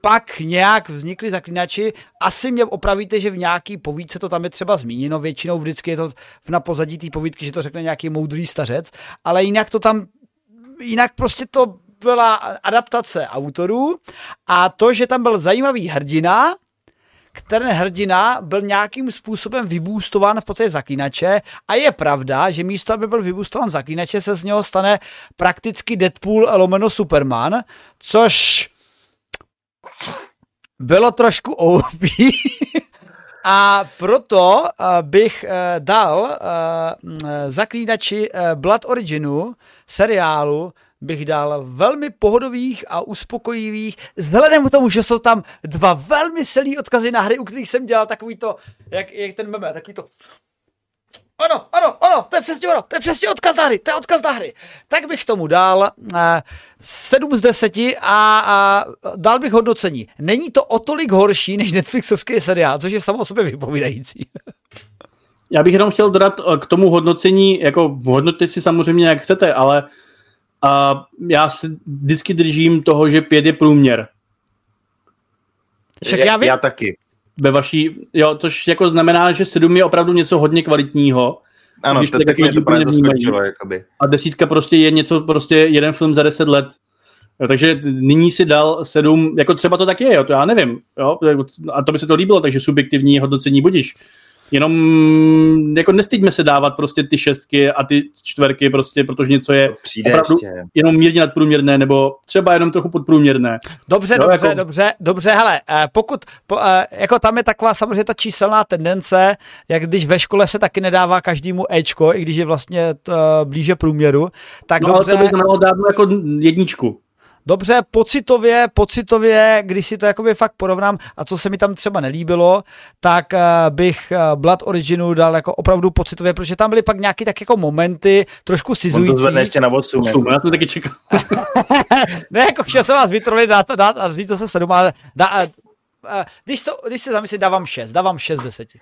pak nějak vznikli zaklínači. Asi mě opravíte, že v nějaký povídce to tam je třeba zmíněno, většinou vždycky je to v- na pozadí té povídky, že to řekne nějaký moudrý stařec, ale jinak to tam, jinak prostě to byla adaptace autorů. A to, že tam byl zajímavý hrdina, ten hrdina byl nějakým způsobem vybůstován v podstatě zaklínače. A je pravda, že místo, aby byl vybůstován zaklínače, se z něho stane prakticky Deadpool lomeno Superman, což bylo trošku OP. A proto uh, bych uh, dal mm, zaklínači Blood Originu seriálu bych dal velmi pohodových a uspokojivých, vzhledem k tomu, že jsou tam dva velmi silný odkazy na hry, u kterých jsem dělal takový to, jak, jak ten meme, takový to ano, ano, ano, to je přesně ono, to je přesně odkaz na hry, to je odkaz na hry. Tak bych tomu dal uh, 7 z 10 a, a dal bych hodnocení. Není to o tolik horší než Netflixovský seriál, což je samo o sobě vypovídající. Já bych jenom chtěl dodat eh, k tomu hodnocení, jako hodnotit si samozřejmě jak chcete, ale uh, já se vždycky držím toho, že pět je průměr. Však já vím, já taky. Ve vaší, jo, což jako znamená, že sedm je opravdu něco hodně kvalitního Ano, Když to, to tak taky mě to právě zaskočilo, jakoby. a desítka prostě je něco, prostě jeden film za deset let. Jo, takže nyní si dal sedm, jako třeba to tak je, jo, to já nevím, jo, a to by se to líbilo, takže subjektivní hodnocení budíš. Jenom jako nestyďme se dávat prostě ty šestky a ty čtverky prostě, protože něco je To přijde opravdu ještě. jenom mírně nadprůměrné, nebo třeba jenom trochu podprůměrné. Dobře, Jo, dobře, jako- dobře, dobře, hele, eh, pokud, po, eh, jako tam je taková samozřejmě ta číselná tendence, jak když ve škole se taky nedává každému Ečko, i když je vlastně t, eh, blíže průměru, tak No dobře, ale to by znamenalo dát jako jedničku. Dobře, pocitově, pocitově, když si to jakoby fakt porovnám a co se mi tam třeba nelíbilo, tak eh, bych eh, Blood Originu dal jako opravdu pocitově, protože tam byly pak nějaký tak jako momenty trošku On to sizující. zvedne ještě na 8. Osm, já jsem taky čekal. ne, jako chtěl jsem vás vytrolit, dát, dát a říct zase sedm, ale dá, a, a, když, to, když se zamyslím, dávám šest, dávám šest z deseti.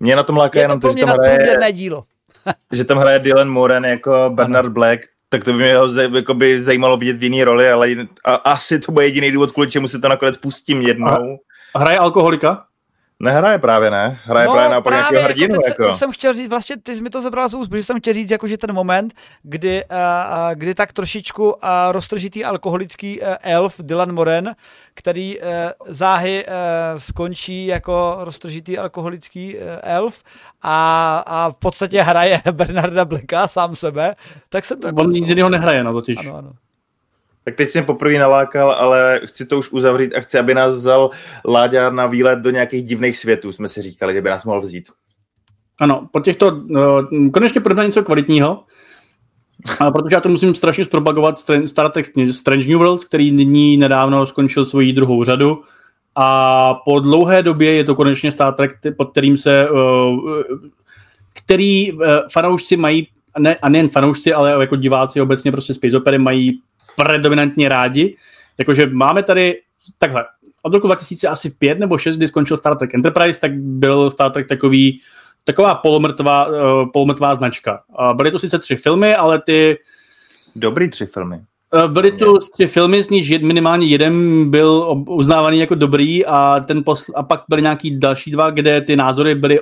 Mě na tom láká Je to jenom to, pro že mě tam, hraje, dílo. že tam hraje Dylan Moran jako Bernard Black, tak to by mě ho jakoby, zajímalo vidět v jiný roli, ale a, asi to bude jediný důvod, kvůli čemu si to nakonec pustím jednou. A hraje alkoholika? Nehraje právě, ne? Hraje no, právě na právě, nějakého hrdinu. Jako, jako. To jsem chtěl říct, vlastně ty jsi mi to zabral z úst, protože jsem chtěl říct, jako, že ten moment, kdy, uh, kdy tak trošičku uh, roztržitý alkoholický uh, elf Dylan Moren, který uh, záhy uh, skončí jako roztržitý alkoholický uh, elf a, a v podstatě hraje Bernarda Bleka sám sebe, tak jsem to... On nic jiného nehraje, no totiž. Ano, ano tak teď jsem poprvé nalákal, ale chci to už uzavřít a chci, aby nás vzal Láďa na výlet do nějakých divných světů, jsme si říkali, že by nás mohl vzít. Ano, po těchto, uh, konečně prodá něco kvalitního, a protože já to musím strašně zpropagovat Star Trek Strange New Worlds, který nyní nedávno skončil svoji druhou řadu a po dlouhé době je to konečně Star Trek, pod kterým se uh, který uh, fanoušci mají, ne, a nejen fanoušci, ale jako diváci obecně prostě Space Opera mají predominantně rádi. Jakože máme tady takhle, od roku 2005 nebo 6, kdy skončil Star Trek Enterprise, tak byl Star Trek takový, taková polomrtvá, polomrtvá značka. Byly to sice tři filmy, ale ty... Dobrý tři filmy. Uh, byly to tři filmy, z nich minimálně jeden byl uznávaný jako dobrý a, ten posl- a pak byly nějaký další dva, kde ty názory byly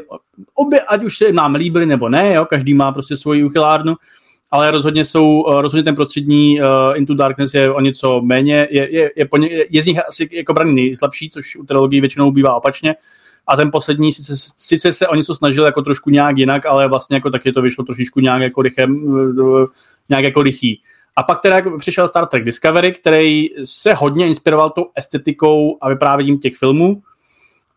obě, ať už se nám líbily nebo ne, jo, každý má prostě svoji uchylárnu ale rozhodně jsou, eh, rozhodně ten prostřední uh, Into Darkness je o něco méně, je, je, je, po ně, je z nich asi jako braný nejslabší, což u trilogií většinou bývá opačně. A ten poslední sice, sice se o něco snažil jako trošku nějak jinak, ale vlastně jako taky to vyšlo trošičku nějak jako, rychem, nějak jako rychý. A pak teda přišel Star Trek Discovery, který se hodně inspiroval tou estetikou a vyprávěním těch filmů.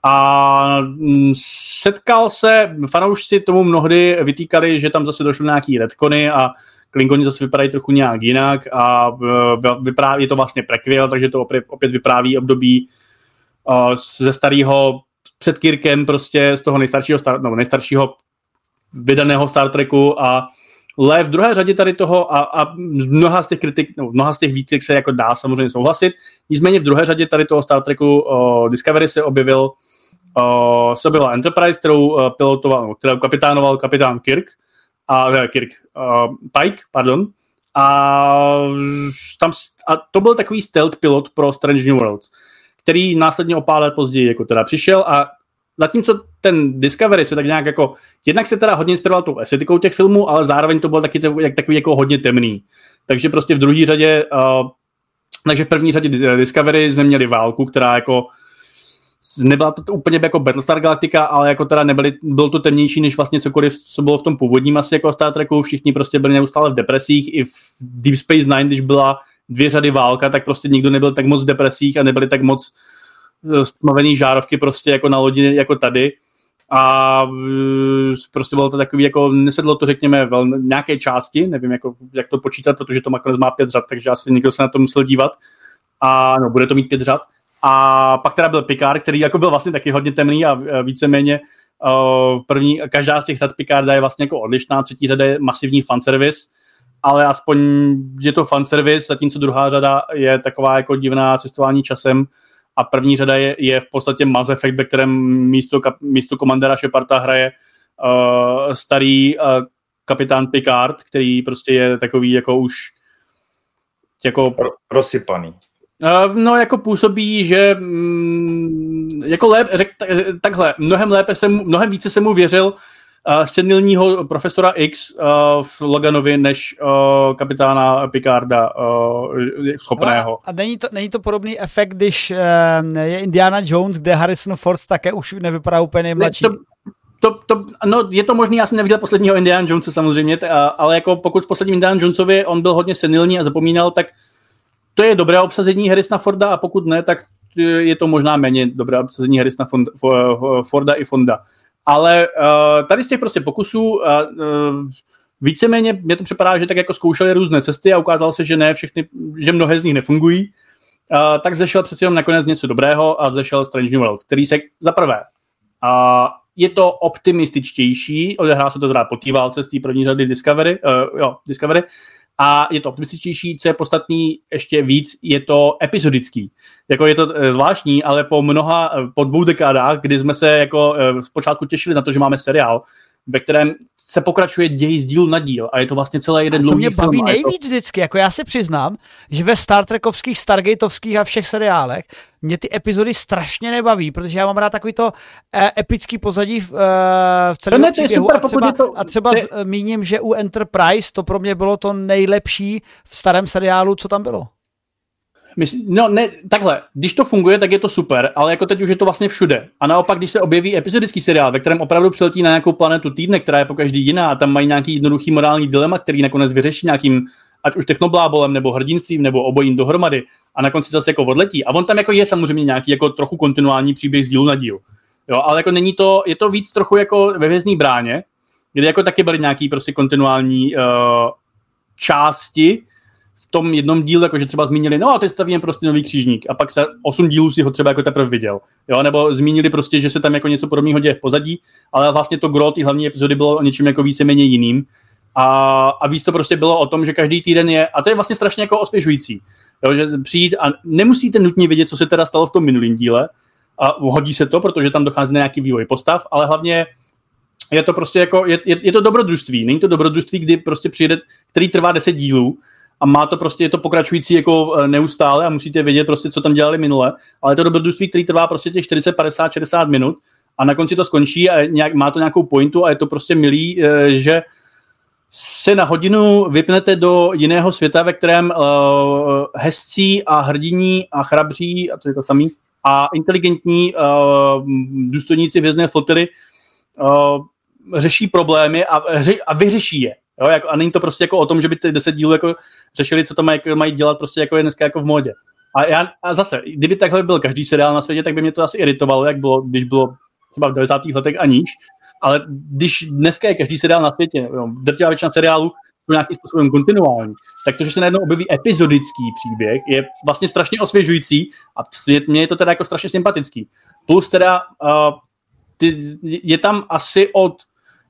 A mm, setkal se, fanoušci tomu mnohdy vytýkali, že tam zase došlo nějaký redkony a Klingoni zase vypadají trochu nějak jinak a e, vypráví, je to vlastně prequel, takže to opět, vypráví období uh, ze starého před Kirkem prostě z toho nejstaršího, star, no, nejstaršího vydaného Star Treku a Le v druhé řadě tady toho a, a mnoha z těch kritik, no, mnoha z těch výtek se jako dá samozřejmě souhlasit. Nicméně v druhé řadě tady toho Star Treku uh, Discovery se objevil uh, se byla Enterprise, kterou pilotoval, kterou kapitánoval kapitán Kirk, a uh, Kirk, uh, Pike, pardon, a, tam, a to byl takový stealth pilot pro Strange New Worlds, který následně o pár let později jako teda přišel a zatímco ten Discovery se tak nějak jako, jednak se teda hodně inspiroval tou estetikou těch filmů, ale zároveň to byl taky jak, takový jako hodně temný. Takže prostě v druhé řadě, uh, takže v první řadě Discovery jsme měli válku, která jako nebyla to úplně jako Battlestar Galactica, ale jako teda nebyly, bylo to temnější než vlastně cokoliv, co bylo v tom původním asi jako Star Treku, všichni prostě byli neustále v depresích, i v Deep Space Nine, když byla dvě řady válka, tak prostě nikdo nebyl tak moc v depresích a nebyli tak moc eh, stmavený žárovky prostě jako na lodi jako tady. A eh, prostě bylo to takový, jako nesedlo to řekněme v nějaké části, nevím jako, jak to počítat, protože to nakonec má pět řad, takže asi někdo se na to musel dívat. A no, bude to mít pět řad. A pak teda byl Picard, který jako byl vlastně taky hodně temný a víceméně uh, první, každá z těch řad Picarda je vlastně jako odlišná, třetí řada je masivní fanservice, ale aspoň je to fanservice, zatímco druhá řada je taková jako divná cestování časem a první řada je, je v podstatě Mass Effect, ve kterém místo, kap, místo komandera Sheparda hraje uh, starý uh, kapitán Picard, který prostě je takový jako už jako... Rozsypaný. No, jako působí, že mm, jako lép, řek, takhle, mnohem lépe jsem, mnohem více jsem mu věřil uh, senilního profesora X uh, v Loganovi než uh, kapitána Picarda uh, schopného. No a, a není, to, není to podobný efekt, když uh, je Indiana Jones, kde Harrison Ford také už nevypadá úplně nejmladší? Ne, to, to, to, no, je to možné, já jsem neviděl posledního Indiana Jonesa samozřejmě, t, a, ale jako pokud v posledním Indiana Jonesovi on byl hodně senilní a zapomínal, tak to je dobré obsazení Harrisona Forda a pokud ne, tak je to možná méně dobré obsazení Harrisona Forda i Fonda. Ale uh, tady z těch prostě pokusů uh, uh, víceméně mě to připadá, že tak jako zkoušeli různé cesty a ukázalo se, že ne všechny, že mnohé z nich nefungují. Uh, tak zešel přeci jenom nakonec něco dobrého a vzešel Strange New World, který se za prvé uh, je to optimističtější, odehrá se to teda po té válce z té první řady Discovery, uh, jo, Discovery, a je to optimističtější, co je podstatný ještě víc, je to episodický. Jako je to eh, zvláštní, ale po mnoha, eh, po dvou dekádách, kdy jsme se jako eh, zpočátku těšili na to, že máme seriál, ve kterém se pokračuje děj z dílu na díl a je to vlastně celý jeden dlouhý film. To mě baví nejvíc to... vždycky, jako já si přiznám, že ve Star Trekovských, Stargateovských a všech seriálech mě ty epizody strašně nebaví, protože já mám rád takový to eh, epický pozadí v, eh, v celém ne, příběhu super, a třeba, to, a třeba ty... zmíním, že u Enterprise to pro mě bylo to nejlepší v starém seriálu, co tam bylo. No ne, takhle, když to funguje, tak je to super, ale jako teď už je to vlastně všude. A naopak, když se objeví episodický seriál, ve kterém opravdu přiletí na nějakou planetu týdne, která je po každý jiná a tam mají nějaký jednoduchý morální dilema, který nakonec vyřeší nějakým, ať už technoblábolem, nebo hrdinstvím, nebo obojím dohromady a na konci zase jako odletí. A on tam jako je samozřejmě nějaký jako trochu kontinuální příběh z dílu na díl. Jo, ale jako není to, je to víc trochu jako ve vězní bráně, kde jako taky byly nějaký prostě kontinuální uh, části, v tom jednom dílu, jakože třeba zmínili, no a teď stavíme prostě nový křížník a pak se osm dílů si ho třeba jako teprve viděl. Jo? Nebo zmínili prostě, že se tam jako něco podobného děje v pozadí, ale vlastně to gro, ty hlavní epizody bylo o něčem jako víceméně jiným. A, a víc to prostě bylo o tom, že každý týden je, a to je vlastně strašně jako osvěžující, jo? že přijít a nemusíte nutně vědět, co se teda stalo v tom minulém díle, a hodí se to, protože tam dochází na nějaký vývoj postav, ale hlavně je to prostě jako, je, je, je to dobrodružství. Není to dobrodružství, kdy prostě přijde, který trvá 10 dílů a má to prostě, je to pokračující jako e, neustále a musíte vědět prostě, co tam dělali minule, ale je to dobrodružství, který trvá prostě těch 40, 50, 60 minut a na konci to skončí a nějak, má to nějakou pointu a je to prostě milý, e, že se na hodinu vypnete do jiného světa, ve kterém uh, hezcí a hrdiní a chrabří, a to je to samý, a inteligentní uh, důstojníci vězné flotily uh, řeší problémy a, a vyřeší je. Jo, jako, a není to prostě jako o tom, že by ty deset dílů jako řešili, co to mají, mají dělat, prostě jako je dneska jako v modě. A, já, a zase, kdyby takhle byl každý seriál na světě, tak by mě to asi iritovalo, jak bylo, když bylo třeba v 90. letech a níž. Ale když dneska je každý seriál na světě, jo, drtivá většina seriálů jsou nějakým způsobem kontinuální, tak to, že se najednou objeví epizodický příběh, je vlastně strašně osvěžující a mě je to teda jako strašně sympatický. Plus teda uh, ty, je tam asi od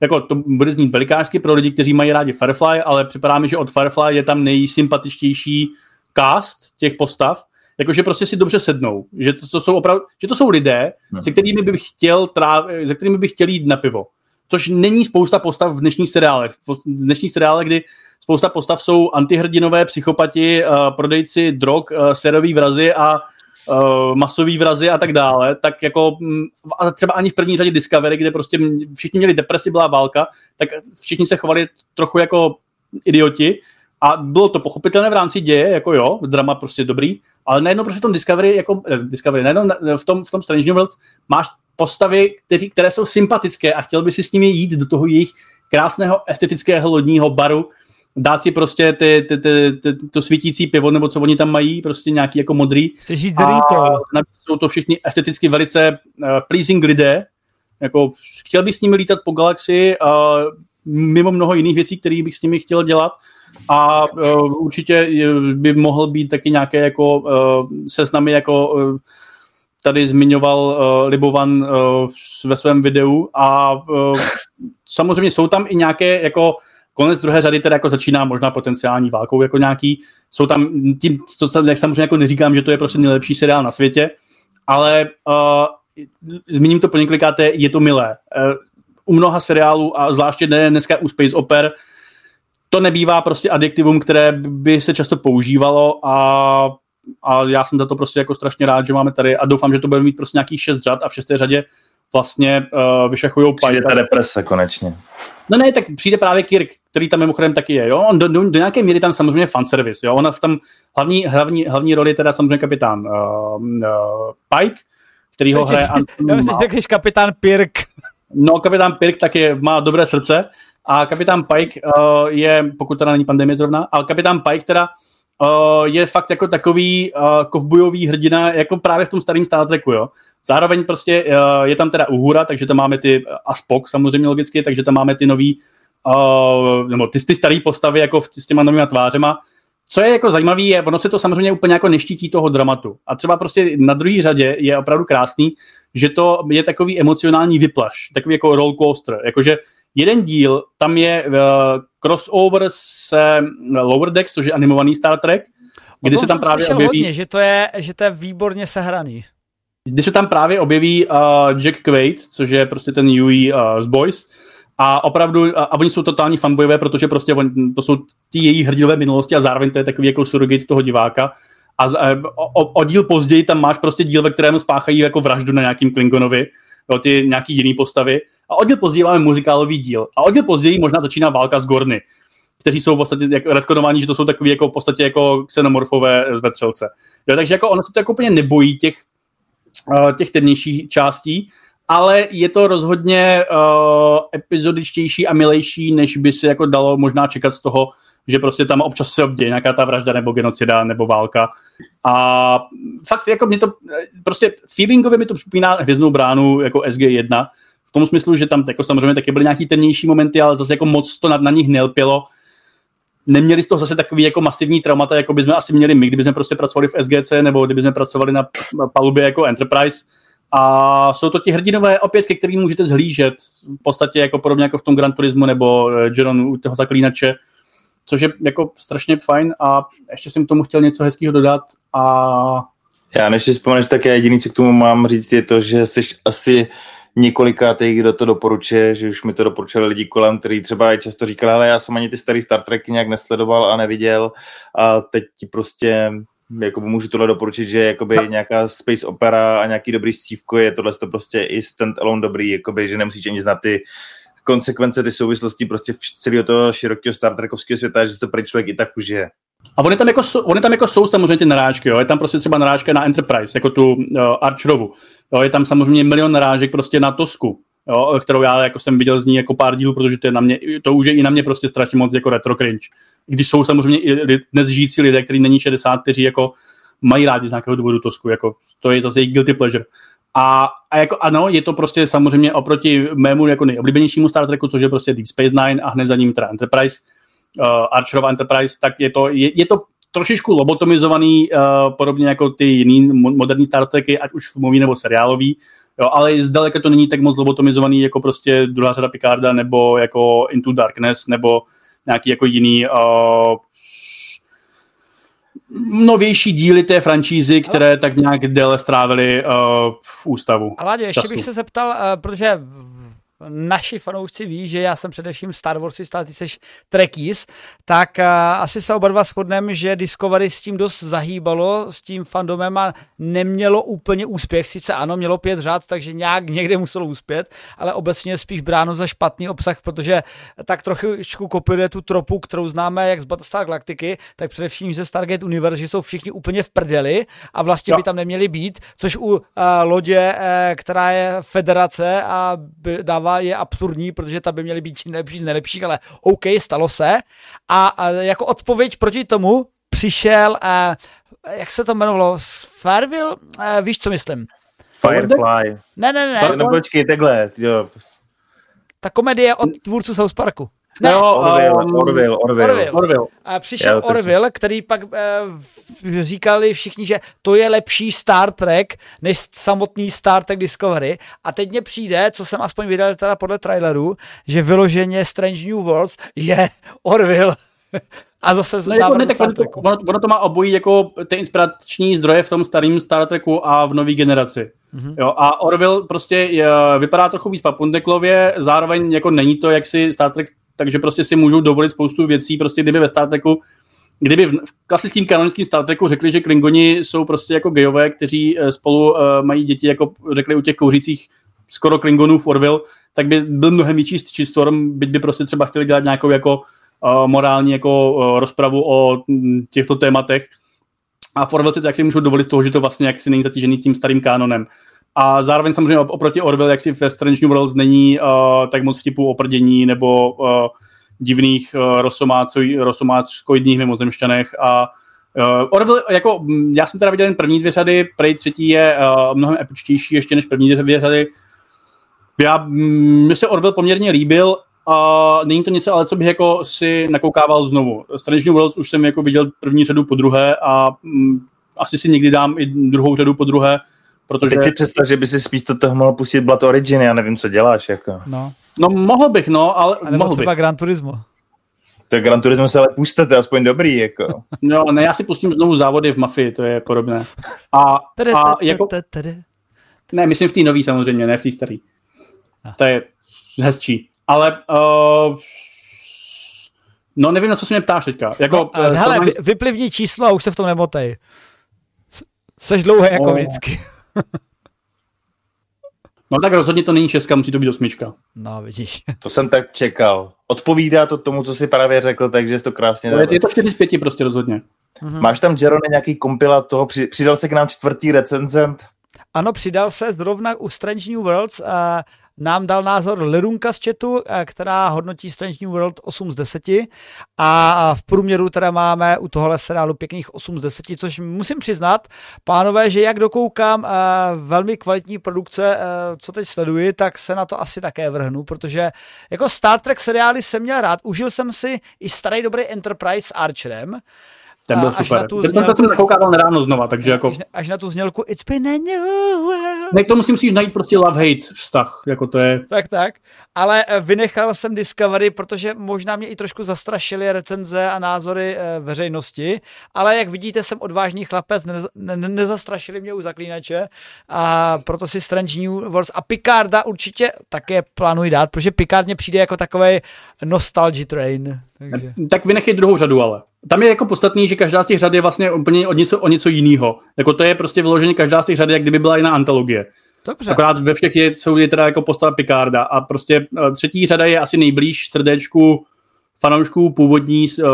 jako to bude znít velikářsky pro lidi, kteří mají rádi Firefly, ale připadá mi, že od Firefly je tam nejsympatičtější cast těch postav, jakože prostě si dobře sednou, že to, to jsou opravdu, že to jsou lidé, no. se kterými bych chtěl tráv, se kterými bych chtěl jít na pivo. Což není spousta postav v dnešních seriálech. V dnešních seriálech, kdy spousta postav jsou antihrdinové, psychopati, uh, prodejci drog, uh, serový vrazy a uh, masový vrazy a tak dále, tak jako mm, a třeba ani v první řadě Discovery, kde prostě všichni měli depresi, byla válka, tak všichni se chovali trochu jako idioti. A bylo to pochopitelné v rámci děje, jako jo, drama prostě dobrý, ale najednou prostě v tom Discovery, jako eh, Discovery, najednou v tom, v tom Strange New Worlds máš postavy, kteří, které jsou sympatické a chtěl by si s nimi jít do toho jejich krásného estetického lodního baru, dát si prostě ty, ty, ty, ty, to svítící pivo, nebo co oni tam mají, prostě nějaký jako modrý. Chceš jít a jsou to všichni esteticky velice uh, pleasing lidé, jako chtěl bych s nimi lítat po galaxii a mimo mnoho jiných věcí, které bych s nimi chtěl dělat. A uh, určitě by mohl být taky nějaké jako uh, se s námi jako uh, tady zmiňoval uh, Libovan uh, ve svém videu. A uh, samozřejmě jsou tam i nějaké jako konec druhé řady teda jako začíná možná potenciální válkou jako nějaký. Jsou tam, tím, co jak samozřejmě jako neříkám, že to je prostě nejlepší seriál na světě, ale uh, zmíním to po několikáté, je to milé. Uh, u mnoha seriálů a zvláště dneska u Space Oper to nebývá prostě adjektivum, které by se často používalo a a já jsem za to prostě jako strašně rád, že máme tady a doufám, že to bude mít prostě nějakých šest řad a v šesté řadě vlastně uh, vyšachujou Přijde ta deprese konečně. No ne, tak přijde právě Kirk, který tam mimochodem taky je. Jo? On do, do, do nějaké míry tam samozřejmě fanservice. Jo? Ona v tam hlavní, hlavní, hlavní roli je teda samozřejmě kapitán uh, uh, Pike, který ho hraje... Já myslím, že kapitán Pirk. No, kapitán Pirk taky má dobré srdce a kapitán Pike uh, je, pokud teda není pandemie zrovna, ale kapitán Pike teda uh, je fakt jako takový uh, kovbojový hrdina, jako právě v tom starém Star Treku, jo. Zároveň prostě uh, je tam teda Uhura, takže tam máme ty a Spock samozřejmě logicky, takže tam máme ty nový, uh, nebo ty, ty staré postavy jako v, s těma novými tvářema. Co je jako zajímavé, je, ono se to samozřejmě úplně jako neštítí toho dramatu. A třeba prostě na druhé řadě je opravdu krásný, že to je takový emocionální vyplaš, takový jako roll coaster, jakože jeden díl, tam je uh, crossover s Lower Decks, což je animovaný Star Trek, kdy se tam právě objeví... Hodně, že to, je, že to je výborně sehraný. Kdy se tam právě objeví uh, Jack Quaid, což je prostě ten Yui uh, z Boys, A opravdu, a, a oni jsou totální fanbojové, protože prostě on, to jsou ti její hrdinové minulosti a zároveň to je takový jako surrogate toho diváka. A o, o, díl později tam máš prostě díl, ve kterém spáchají jako vraždu na nějakým Klingonovi, jo, ty nějaký jiný postavy. A o díl později máme muzikálový díl. A o díl později možná začíná válka s Gorny, kteří jsou v podstatě jako redkodovaní, že to jsou takový jako v podstatě jako xenomorfové z vetřelce. Jo, takže jako ono se to jako úplně nebojí těch, uh, těch temnějších částí, ale je to rozhodně uh, epizodičtější a milejší, než by se jako dalo možná čekat z toho, že prostě tam občas se obděje nějaká ta vražda nebo genocida nebo válka. A fakt jako mě to, prostě feelingově mi to připomíná hvězdnou bránu jako SG1, v tom smyslu, že tam jako samozřejmě taky byly nějaký temnější momenty, ale zase jako moc to na, na nich nelpělo. Neměli z toho zase takový jako masivní traumata, jako bychom asi měli my, kdybychom prostě pracovali v SGC nebo kdybychom pracovali na palubě jako Enterprise. A jsou to ti hrdinové opět, ke kterým můžete zhlížet. V podstatě jako podobně jako v tom Gran Turismo nebo Jeron u toho zaklínače což je jako strašně fajn a ještě jsem k tomu chtěl něco hezkého dodat a... Já než si vzpomeneš, tak já jediný, co k tomu mám říct, je to, že jsi asi několikátý, kdo to doporučuje, že už mi to doporučili lidi kolem, který třeba často říkali, ale já jsem ani ty starý Star Treky nějak nesledoval a neviděl a teď ti prostě jako můžu tohle doporučit, že jakoby no. nějaká space opera a nějaký dobrý scívko je tohle to prostě i stand alone dobrý, jakoby, že nemusíš ani znát ty konsekvence, ty souvislosti prostě v celého toho širokého Star Trekovského světa, že se to pro člověk i tak užije. A oni tam, jako, oni tam jako jsou samozřejmě ty narážky, jo? je tam prostě třeba narážka na Enterprise, jako tu uh, Archerovu, jo? je tam samozřejmě milion narážek prostě na Tosku, jo? kterou já jako jsem viděl z ní jako pár dílů, protože to, je na mě, to už je i na mě prostě strašně moc jako retro cringe. Když jsou samozřejmě i dnes žijící lidé, kteří není 60, kteří jako mají rádi z nějakého důvodu Tosku, jako to je zase jejich guilty pleasure. A, a jako ano, je to prostě samozřejmě oproti mému jako nejoblíbenějšímu Star Treku, což je prostě Deep Space Nine a hned za ním teda Enterprise, uh, Archerova Enterprise, tak je to, je, je to trošičku lobotomizovaný, uh, podobně jako ty jiný moderní Star Treky, ať už filmový nebo seriálový, jo, ale zdaleka to není tak moc lobotomizovaný jako prostě druhá řada Picarda nebo jako Into Darkness nebo nějaký jako jiný uh, novější díly té franšízy, které Ale... tak nějak déle strávili uh, v ústavu. Ale ještě času. bych se zeptal, uh, protože naši fanoušci ví, že já jsem především Star Warsista, ty jsi Trekkies, tak uh, asi se oba dva shodneme, že Discovery s tím dost zahýbalo, s tím fandomem a nemělo úplně úspěch. Sice ano, mělo pět řád, takže nějak někde muselo uspět, ale obecně spíš bráno za špatný obsah, protože tak trochu kopíruje tu tropu, kterou známe jak z Battlestar Galactiky, tak především ze Stargate Universe, že jsou všichni úplně v prdeli a vlastně jo. by tam neměli být, což u uh, lodě, uh, která je federace a dává je absurdní, protože ta by měly být nejlepší z nejlepších, ale OK, stalo se. A, a jako odpověď proti tomu přišel, a, jak se to jmenovalo, Farville, a, víš, co myslím? Firefly. Ne, ne, ne. No počkej, takhle, jo. Ta komedie od tvůrců South Parku. Ne, no, Orville, um, Orville, Orville. Orville. Orville. A přišel Já, Orville, který pak uh, říkali všichni, že to je lepší Star Trek než samotný Star Trek Discovery. A teď mně přijde, co jsem aspoň viděl teda podle traileru, že vyloženě Strange New Worlds je Orville. A zase no, jako, ne, tak ono, to, ono, ono to má obojí jako ty inspirační zdroje v tom starém Star Treku a v nové generaci. Mm-hmm. Jo, a Orville prostě je, vypadá trochu víc papundeklově, zároveň jako není to jak si Star Trek takže prostě si můžou dovolit spoustu věcí, prostě kdyby ve Star Treku kdyby v klasickém kanonickém Star Treku řekli, že Klingoni jsou prostě jako gejové, kteří eh, spolu uh, mají děti, jako řekli u těch kouřících skoro Klingonů v Orville, tak by byl mnohem větší Storm, byť by prostě třeba chtěli dělat nějakou jako uh, morální jako rozpravu o mm, těchto tématech. A v Orville si tak si můžou dovolit z toho, že to vlastně jaksi není zatížený tím starým kánonem. A zároveň samozřejmě oproti Orwell, jak si ve Strange New Worlds není uh, tak moc vtipů oprdění nebo uh, divných uh, rosomáckoidních mimozemšťanech a Uh, Orwell, jako, já jsem teda viděl jen první dvě řady, prej třetí je uh, mnohem epičtější ještě než první dvě řady. Já, mně se Orwell poměrně líbil a není to něco, ale co bych jako si nakoukával znovu. Strange New Worlds už jsem jako viděl první řadu po druhé a um, asi si někdy dám i druhou řadu po druhé, Protože... Teď si představ, že by si spíš to toho mohl pustit Blood Origin, já nevím, co děláš. Jako. No. no mohl bych, no, ale A mohl třeba bych. Gran Turismo. Tak Gran Turismo se ale puste, to je aspoň dobrý, jako. No, ne, já si pustím znovu závody v Mafii, to je podobné. A, a jako... Ne, myslím v té nový samozřejmě, ne v té staré. To je hezčí. Ale uh, no nevím, na co se mě ptáš teďka. Jako, no, uh, hele, vy, vyplivní číslo a už se v tom nemotej. Seš dlouhý jako oh. vždycky. No tak rozhodně to není česká, musí to být osmička. No, vidíš. To jsem tak čekal. Odpovídá to tomu, co si právě řekl, takže to krásně no, Je to 4 z 5 prostě rozhodně. Mm-hmm. Máš tam, Jerone, nějaký kompilát toho? Přidal se k nám čtvrtý recenzent? Ano, přidal se zrovna u Strange New Worlds a nám dal názor Lirunka z chatu, která hodnotí Strange New World 8 z 10 a v průměru teda máme u tohohle seriálu pěkných 8 z 10, což musím přiznat, pánové, že jak dokoukám velmi kvalitní produkce, co teď sleduji, tak se na to asi také vrhnu, protože jako Star Trek seriály jsem měl rád, užil jsem si i starý dobrý Enterprise s Archerem, ten byl super. Na tu Ten znělku, jsem nakoukával nedávno znova, takže jako... Až, až na tu znělku It's been a new world. Ne, k tomu si musíš najít prostě love-hate vztah, jako to je... Tak, tak. Ale eh, vynechal jsem Discovery, protože možná mě i trošku zastrašily recenze a názory e, veřejnosti, ale jak vidíte, jsem odvážný chlapec, ne, ne, nezastrašili mě u zaklínače a proto si Strange New Worlds a Picarda určitě také plánuji dát, protože Picard mě přijde jako takový nostalgy train. Takže... Tak vynechej druhou řadu, ale tam je jako podstatný, že každá z těch řad je vlastně úplně o něco, o něco jiného. Jako to je prostě vyloženě každá z těch řad, jak kdyby byla jiná antologie. Dobře. Akorát ve všech je, jsou je teda jako postava Picarda a prostě uh, třetí řada je asi nejblíž srdéčku fanoušků původní uh,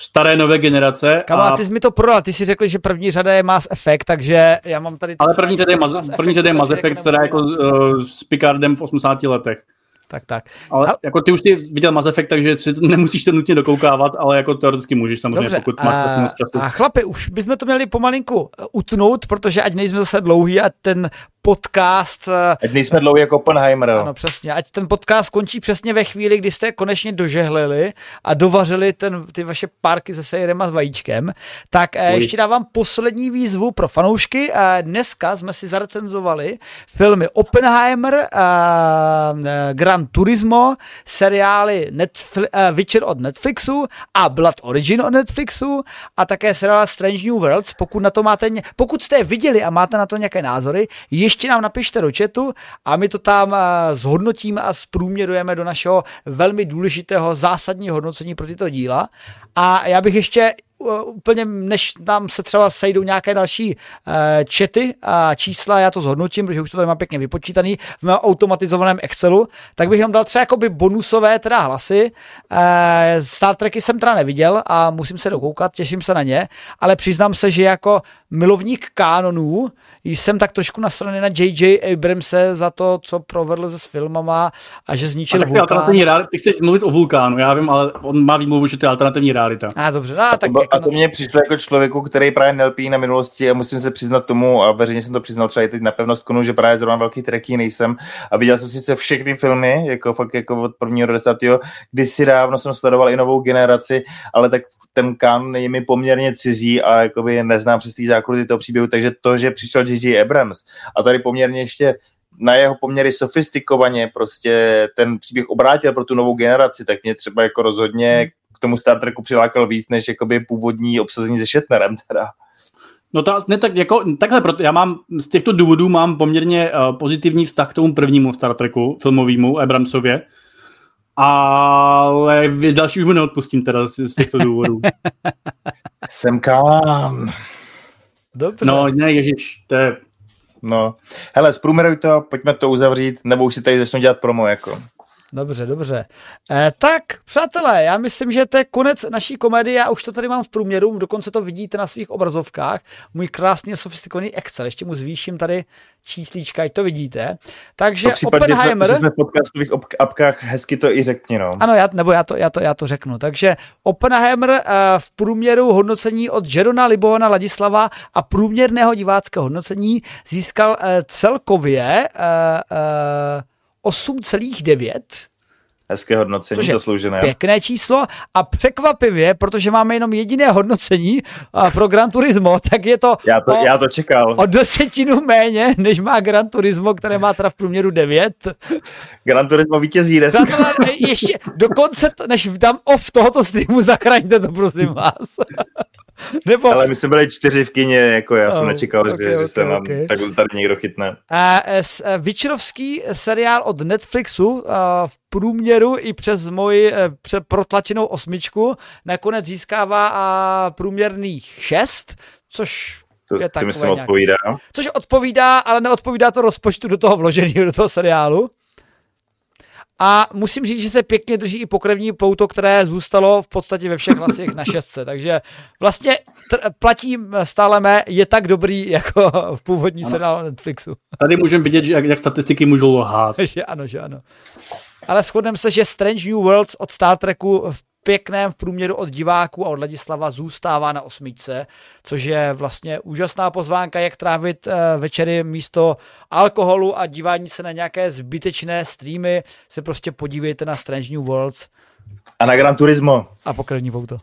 staré nové generace. Kam, a... ty jsi mi to prodal, ty jsi řekl, že první řada je Mass Effect, takže já mám tady... Ale první řada je Mass, Mass, první řada je Mass Effect, která jako uh, s Picardem v 80 letech tak, tak. Ale a... jako ty už ty viděl Mass Effect, takže si to nemusíš to nutně dokoukávat, ale jako teoreticky můžeš samozřejmě, Dobře, pokud máš a, moc času. A chlapi, už bychom to měli pomalinku utnout, protože ať nejsme zase dlouhý a ten podcast... Eh, ať nejsme dlouhý jako Oppenheimer. Ano, přesně. Ať ten podcast skončí přesně ve chvíli, kdy jste konečně dožehlili a dovařili ten, ty vaše párky se sejrem a s vajíčkem. Tak eh, Uj. ještě dávám poslední výzvu pro fanoušky. Eh, dneska jsme si zarecenzovali filmy Oppenheimer, Gran Turismo, seriály Netfli- Witcher od Netflixu a Blood Origin od Netflixu a také seriál Strange New Worlds. Pokud, na to máte, pokud jste je viděli a máte na to nějaké názory, ještě nám napište do chatu a my to tam eh, zhodnotíme a zprůměrujeme do našeho velmi důležitého zásadního hodnocení pro tyto díla. A já bych ještě úplně, než tam se třeba sejdou nějaké další uh, čety a čísla, já to zhodnotím, protože už to tady mám pěkně vypočítaný v mém automatizovaném Excelu, tak bych tam dal třeba jakoby bonusové teda hlasy. Uh, Star Treky jsem teda neviděl a musím se dokoukat, těším se na ně, ale přiznám se, že jako milovník kánonů jsem tak trošku nasraný na J.J. Abramse za to, co provedl se s filmama a že zničil a vulkán. Ty chceš mluvit o vulkánu, já vím, ale on má výmluvu, že to je alternativní realita. A dobře, a, tak a to mě přišlo jako člověku, který právě nelpí na minulosti a musím se přiznat tomu, a veřejně jsem to přiznal třeba i teď na pevnost konu, že právě zrovna velký treký nejsem a viděl jsem sice všechny filmy, jako fakt jako od prvního do desátého, kdysi dávno jsem sledoval i novou generaci, ale tak ten kan je mi poměrně cizí a jakoby neznám přes té základy toho příběhu, takže to, že přišel J.J. Abrams a tady poměrně ještě na jeho poměry sofistikovaně prostě ten příběh obrátil pro tu novou generaci, tak mě třeba jako rozhodně tomu Star Treku přilákal víc, než jakoby původní obsazení se Shatnerem teda. No to, ne, tak jako, takhle, proto já mám, z těchto důvodů mám poměrně uh, pozitivní vztah k tomu prvnímu Star Treku, filmovému, Abramsově, ale další už mu neodpustím teda z, z těchto důvodů. Jsem kalán. Dobře. No, ne, ježiš, to je... No, hele, zprůměruj to, pojďme to uzavřít, nebo už si tady začnu dělat promo, jako. Dobře, dobře. Eh, tak, přátelé, já myslím, že to je konec naší komedie. Já už to tady mám v průměru, dokonce to vidíte na svých obrazovkách. Můj krásně sofistikovaný Excel. Ještě mu zvýším tady číslíčka, ať to vidíte. Takže případě, Oppenheimer... Že jsme v podcastových apkách, hezky to i řekni, no. Ano, já, nebo já to, já, to, já to řeknu. Takže Oppenheimer eh, v průměru hodnocení od Jerona Libovana Ladislava a průměrného diváckého hodnocení získal eh, celkově 8,9. Hezké hodnocení, zasloužené. Pěkné číslo a překvapivě, protože máme jenom jediné hodnocení pro Gran Turismo, tak je to, já to, o, já to čekal. o desetinu méně, než má Gran Turismo, které má teda v průměru 9. Gran Turismo vítězí dneska. ještě dokonce, to, než dám off tohoto streamu, zachraňte to, prosím vás. Nebo... Ale my jsme byli čtyři v kině, jako já oh, jsem nečekal, okay, že, okay, že se nám okay. tak tady někdo chytne. A Vyčerovský seriál od Netflixu v průměru i přes moji přes protlačenou osmičku nakonec získává průměrných šest, což to je si myslím odpovídá. Což odpovídá, ale neodpovídá to rozpočtu do toho vloženého, do toho seriálu. A musím říct, že se pěkně drží i pokrevní pouto, které zůstalo v podstatě ve všech hlasech na šestce. Takže vlastně tr- platí stále mé, je tak dobrý jako v původní ano. seriál Netflixu. Tady můžeme vidět, jak, jak statistiky můžou lhát. že ano, že ano. Ale shodneme se, že Strange New Worlds od Star Treku v pěkném v průměru od diváků a od Ladislava zůstává na osmičce, což je vlastně úžasná pozvánka, jak trávit eh, večery místo alkoholu a dívání se na nějaké zbytečné streamy. Se prostě podívejte na Strange New Worlds. A na Gran Turismo. A pokrevní pouto.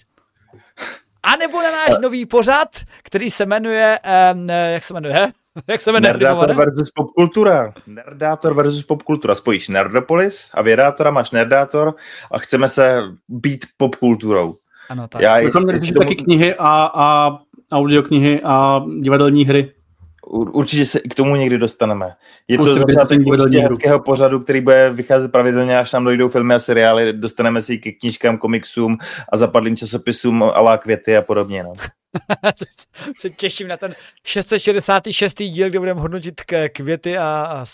A nebo na náš nový pořad, který se jmenuje, um, jak se jmenuje? Jak se jmenuje? Nerdátor versus popkultura. Nerdátor versus popkultura. Spojíš Nerdopolis a Vědátora máš Nerdátor a chceme se být popkulturou. Ano, tak. Já jestli taky knihy a, a audioknihy a divadelní hry. Určitě se i k tomu někdy dostaneme. Je to začátek určitě hezkého pořadu, který bude vycházet pravidelně, až nám dojdou filmy a seriály. Dostaneme si k knížkám, komiksům a zapadlým časopisům alá květy a podobně. No. se těším na ten 666. díl, kde budeme hodnotit květy a, a,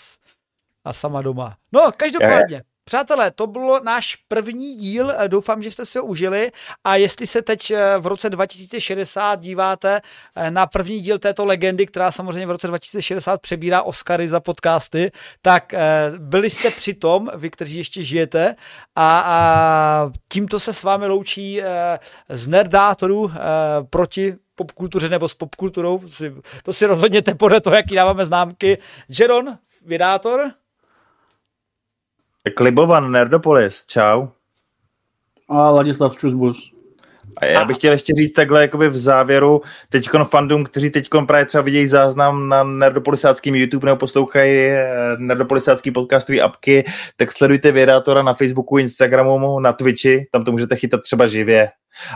a sama doma. No, každopádně. Přátelé, to bylo náš první díl, doufám, že jste si ho užili a jestli se teď eh, v roce 2060 díváte eh, na první díl této legendy, která samozřejmě v roce 2060 přebírá Oscary za podcasty, tak eh, byli jste při tom, vy, kteří ještě žijete a, a tímto se s vámi loučí z nerdátorů proti popkultuře nebo s popkulturou, to si rozhodněte podle toho, jaký dáváme známky. Jeron, vydátor. Klibovan, Nerdopolis, čau. A Ladislav Čusbus. A já bych chtěl ještě říct takhle jakoby v závěru, teď fandom, kteří teď právě třeba vidějí záznam na nerdopolisáckým YouTube nebo poslouchají eh, nerdopolisácký podcastový apky, tak sledujte Vědátora na Facebooku, Instagramu, na Twitchi, tam to můžete chytat třeba živě.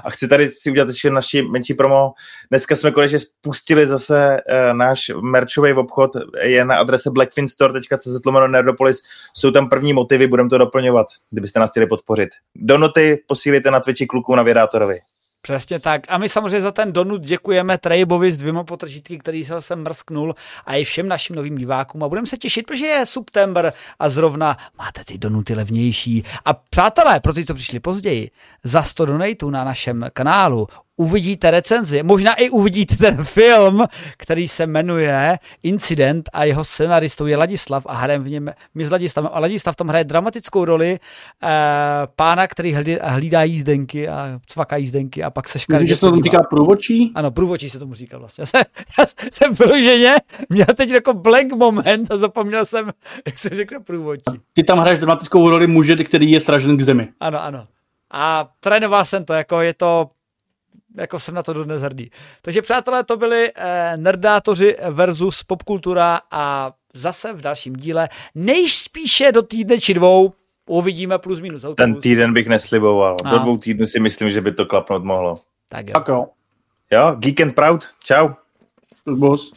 A chci tady si udělat ještě naši menší promo. Dneska jsme konečně spustili zase uh, náš merchový obchod, je na adrese blackfinstore.cz Nerdopolis. Jsou tam první motivy, budeme to doplňovat, kdybyste nás chtěli podpořit. Donoty posílíte na Twitchi kluků na Vědátorovi. Přesně tak. A my samozřejmě za ten donut děkujeme Trejbovi s dvěma potržítky, který se zase mrsknul a i všem našim novým divákům. A budeme se těšit, protože je September a zrovna máte ty donuty levnější. A přátelé, pro ty, co přišli později, za 100 donatů na našem kanálu uvidíte recenzi, možná i uvidíte ten film, který se jmenuje Incident a jeho scenaristou je Ladislav a hrajeme v něm my s Ladislavem. A Ladislav tam hraje dramatickou roli eh, pána, který hlídá jízdenky a cvaká jízdenky a pak se škarí. že se tomu říká průvočí? Ano, průvočí se tomu říká vlastně. Já jsem, já jsem vyloženě měl teď jako blank moment a zapomněl jsem, jak se řekne průvočí. Ty tam hraješ dramatickou roli muže, který je stražen k zemi. Ano, ano. A trénoval jsem to, jako je to jako jsem na to dodnes hrdý. Takže přátelé, to byli eh, nerdátoři versus popkultura a zase v dalším díle, nejspíše do týdne či dvou, uvidíme plus minus autobus. Ten týden bych nesliboval. A. Do dvou týdnů si myslím, že by to klapnout mohlo. Tak jo. Tak jo. Jo, Geek and Proud, čau. Boss.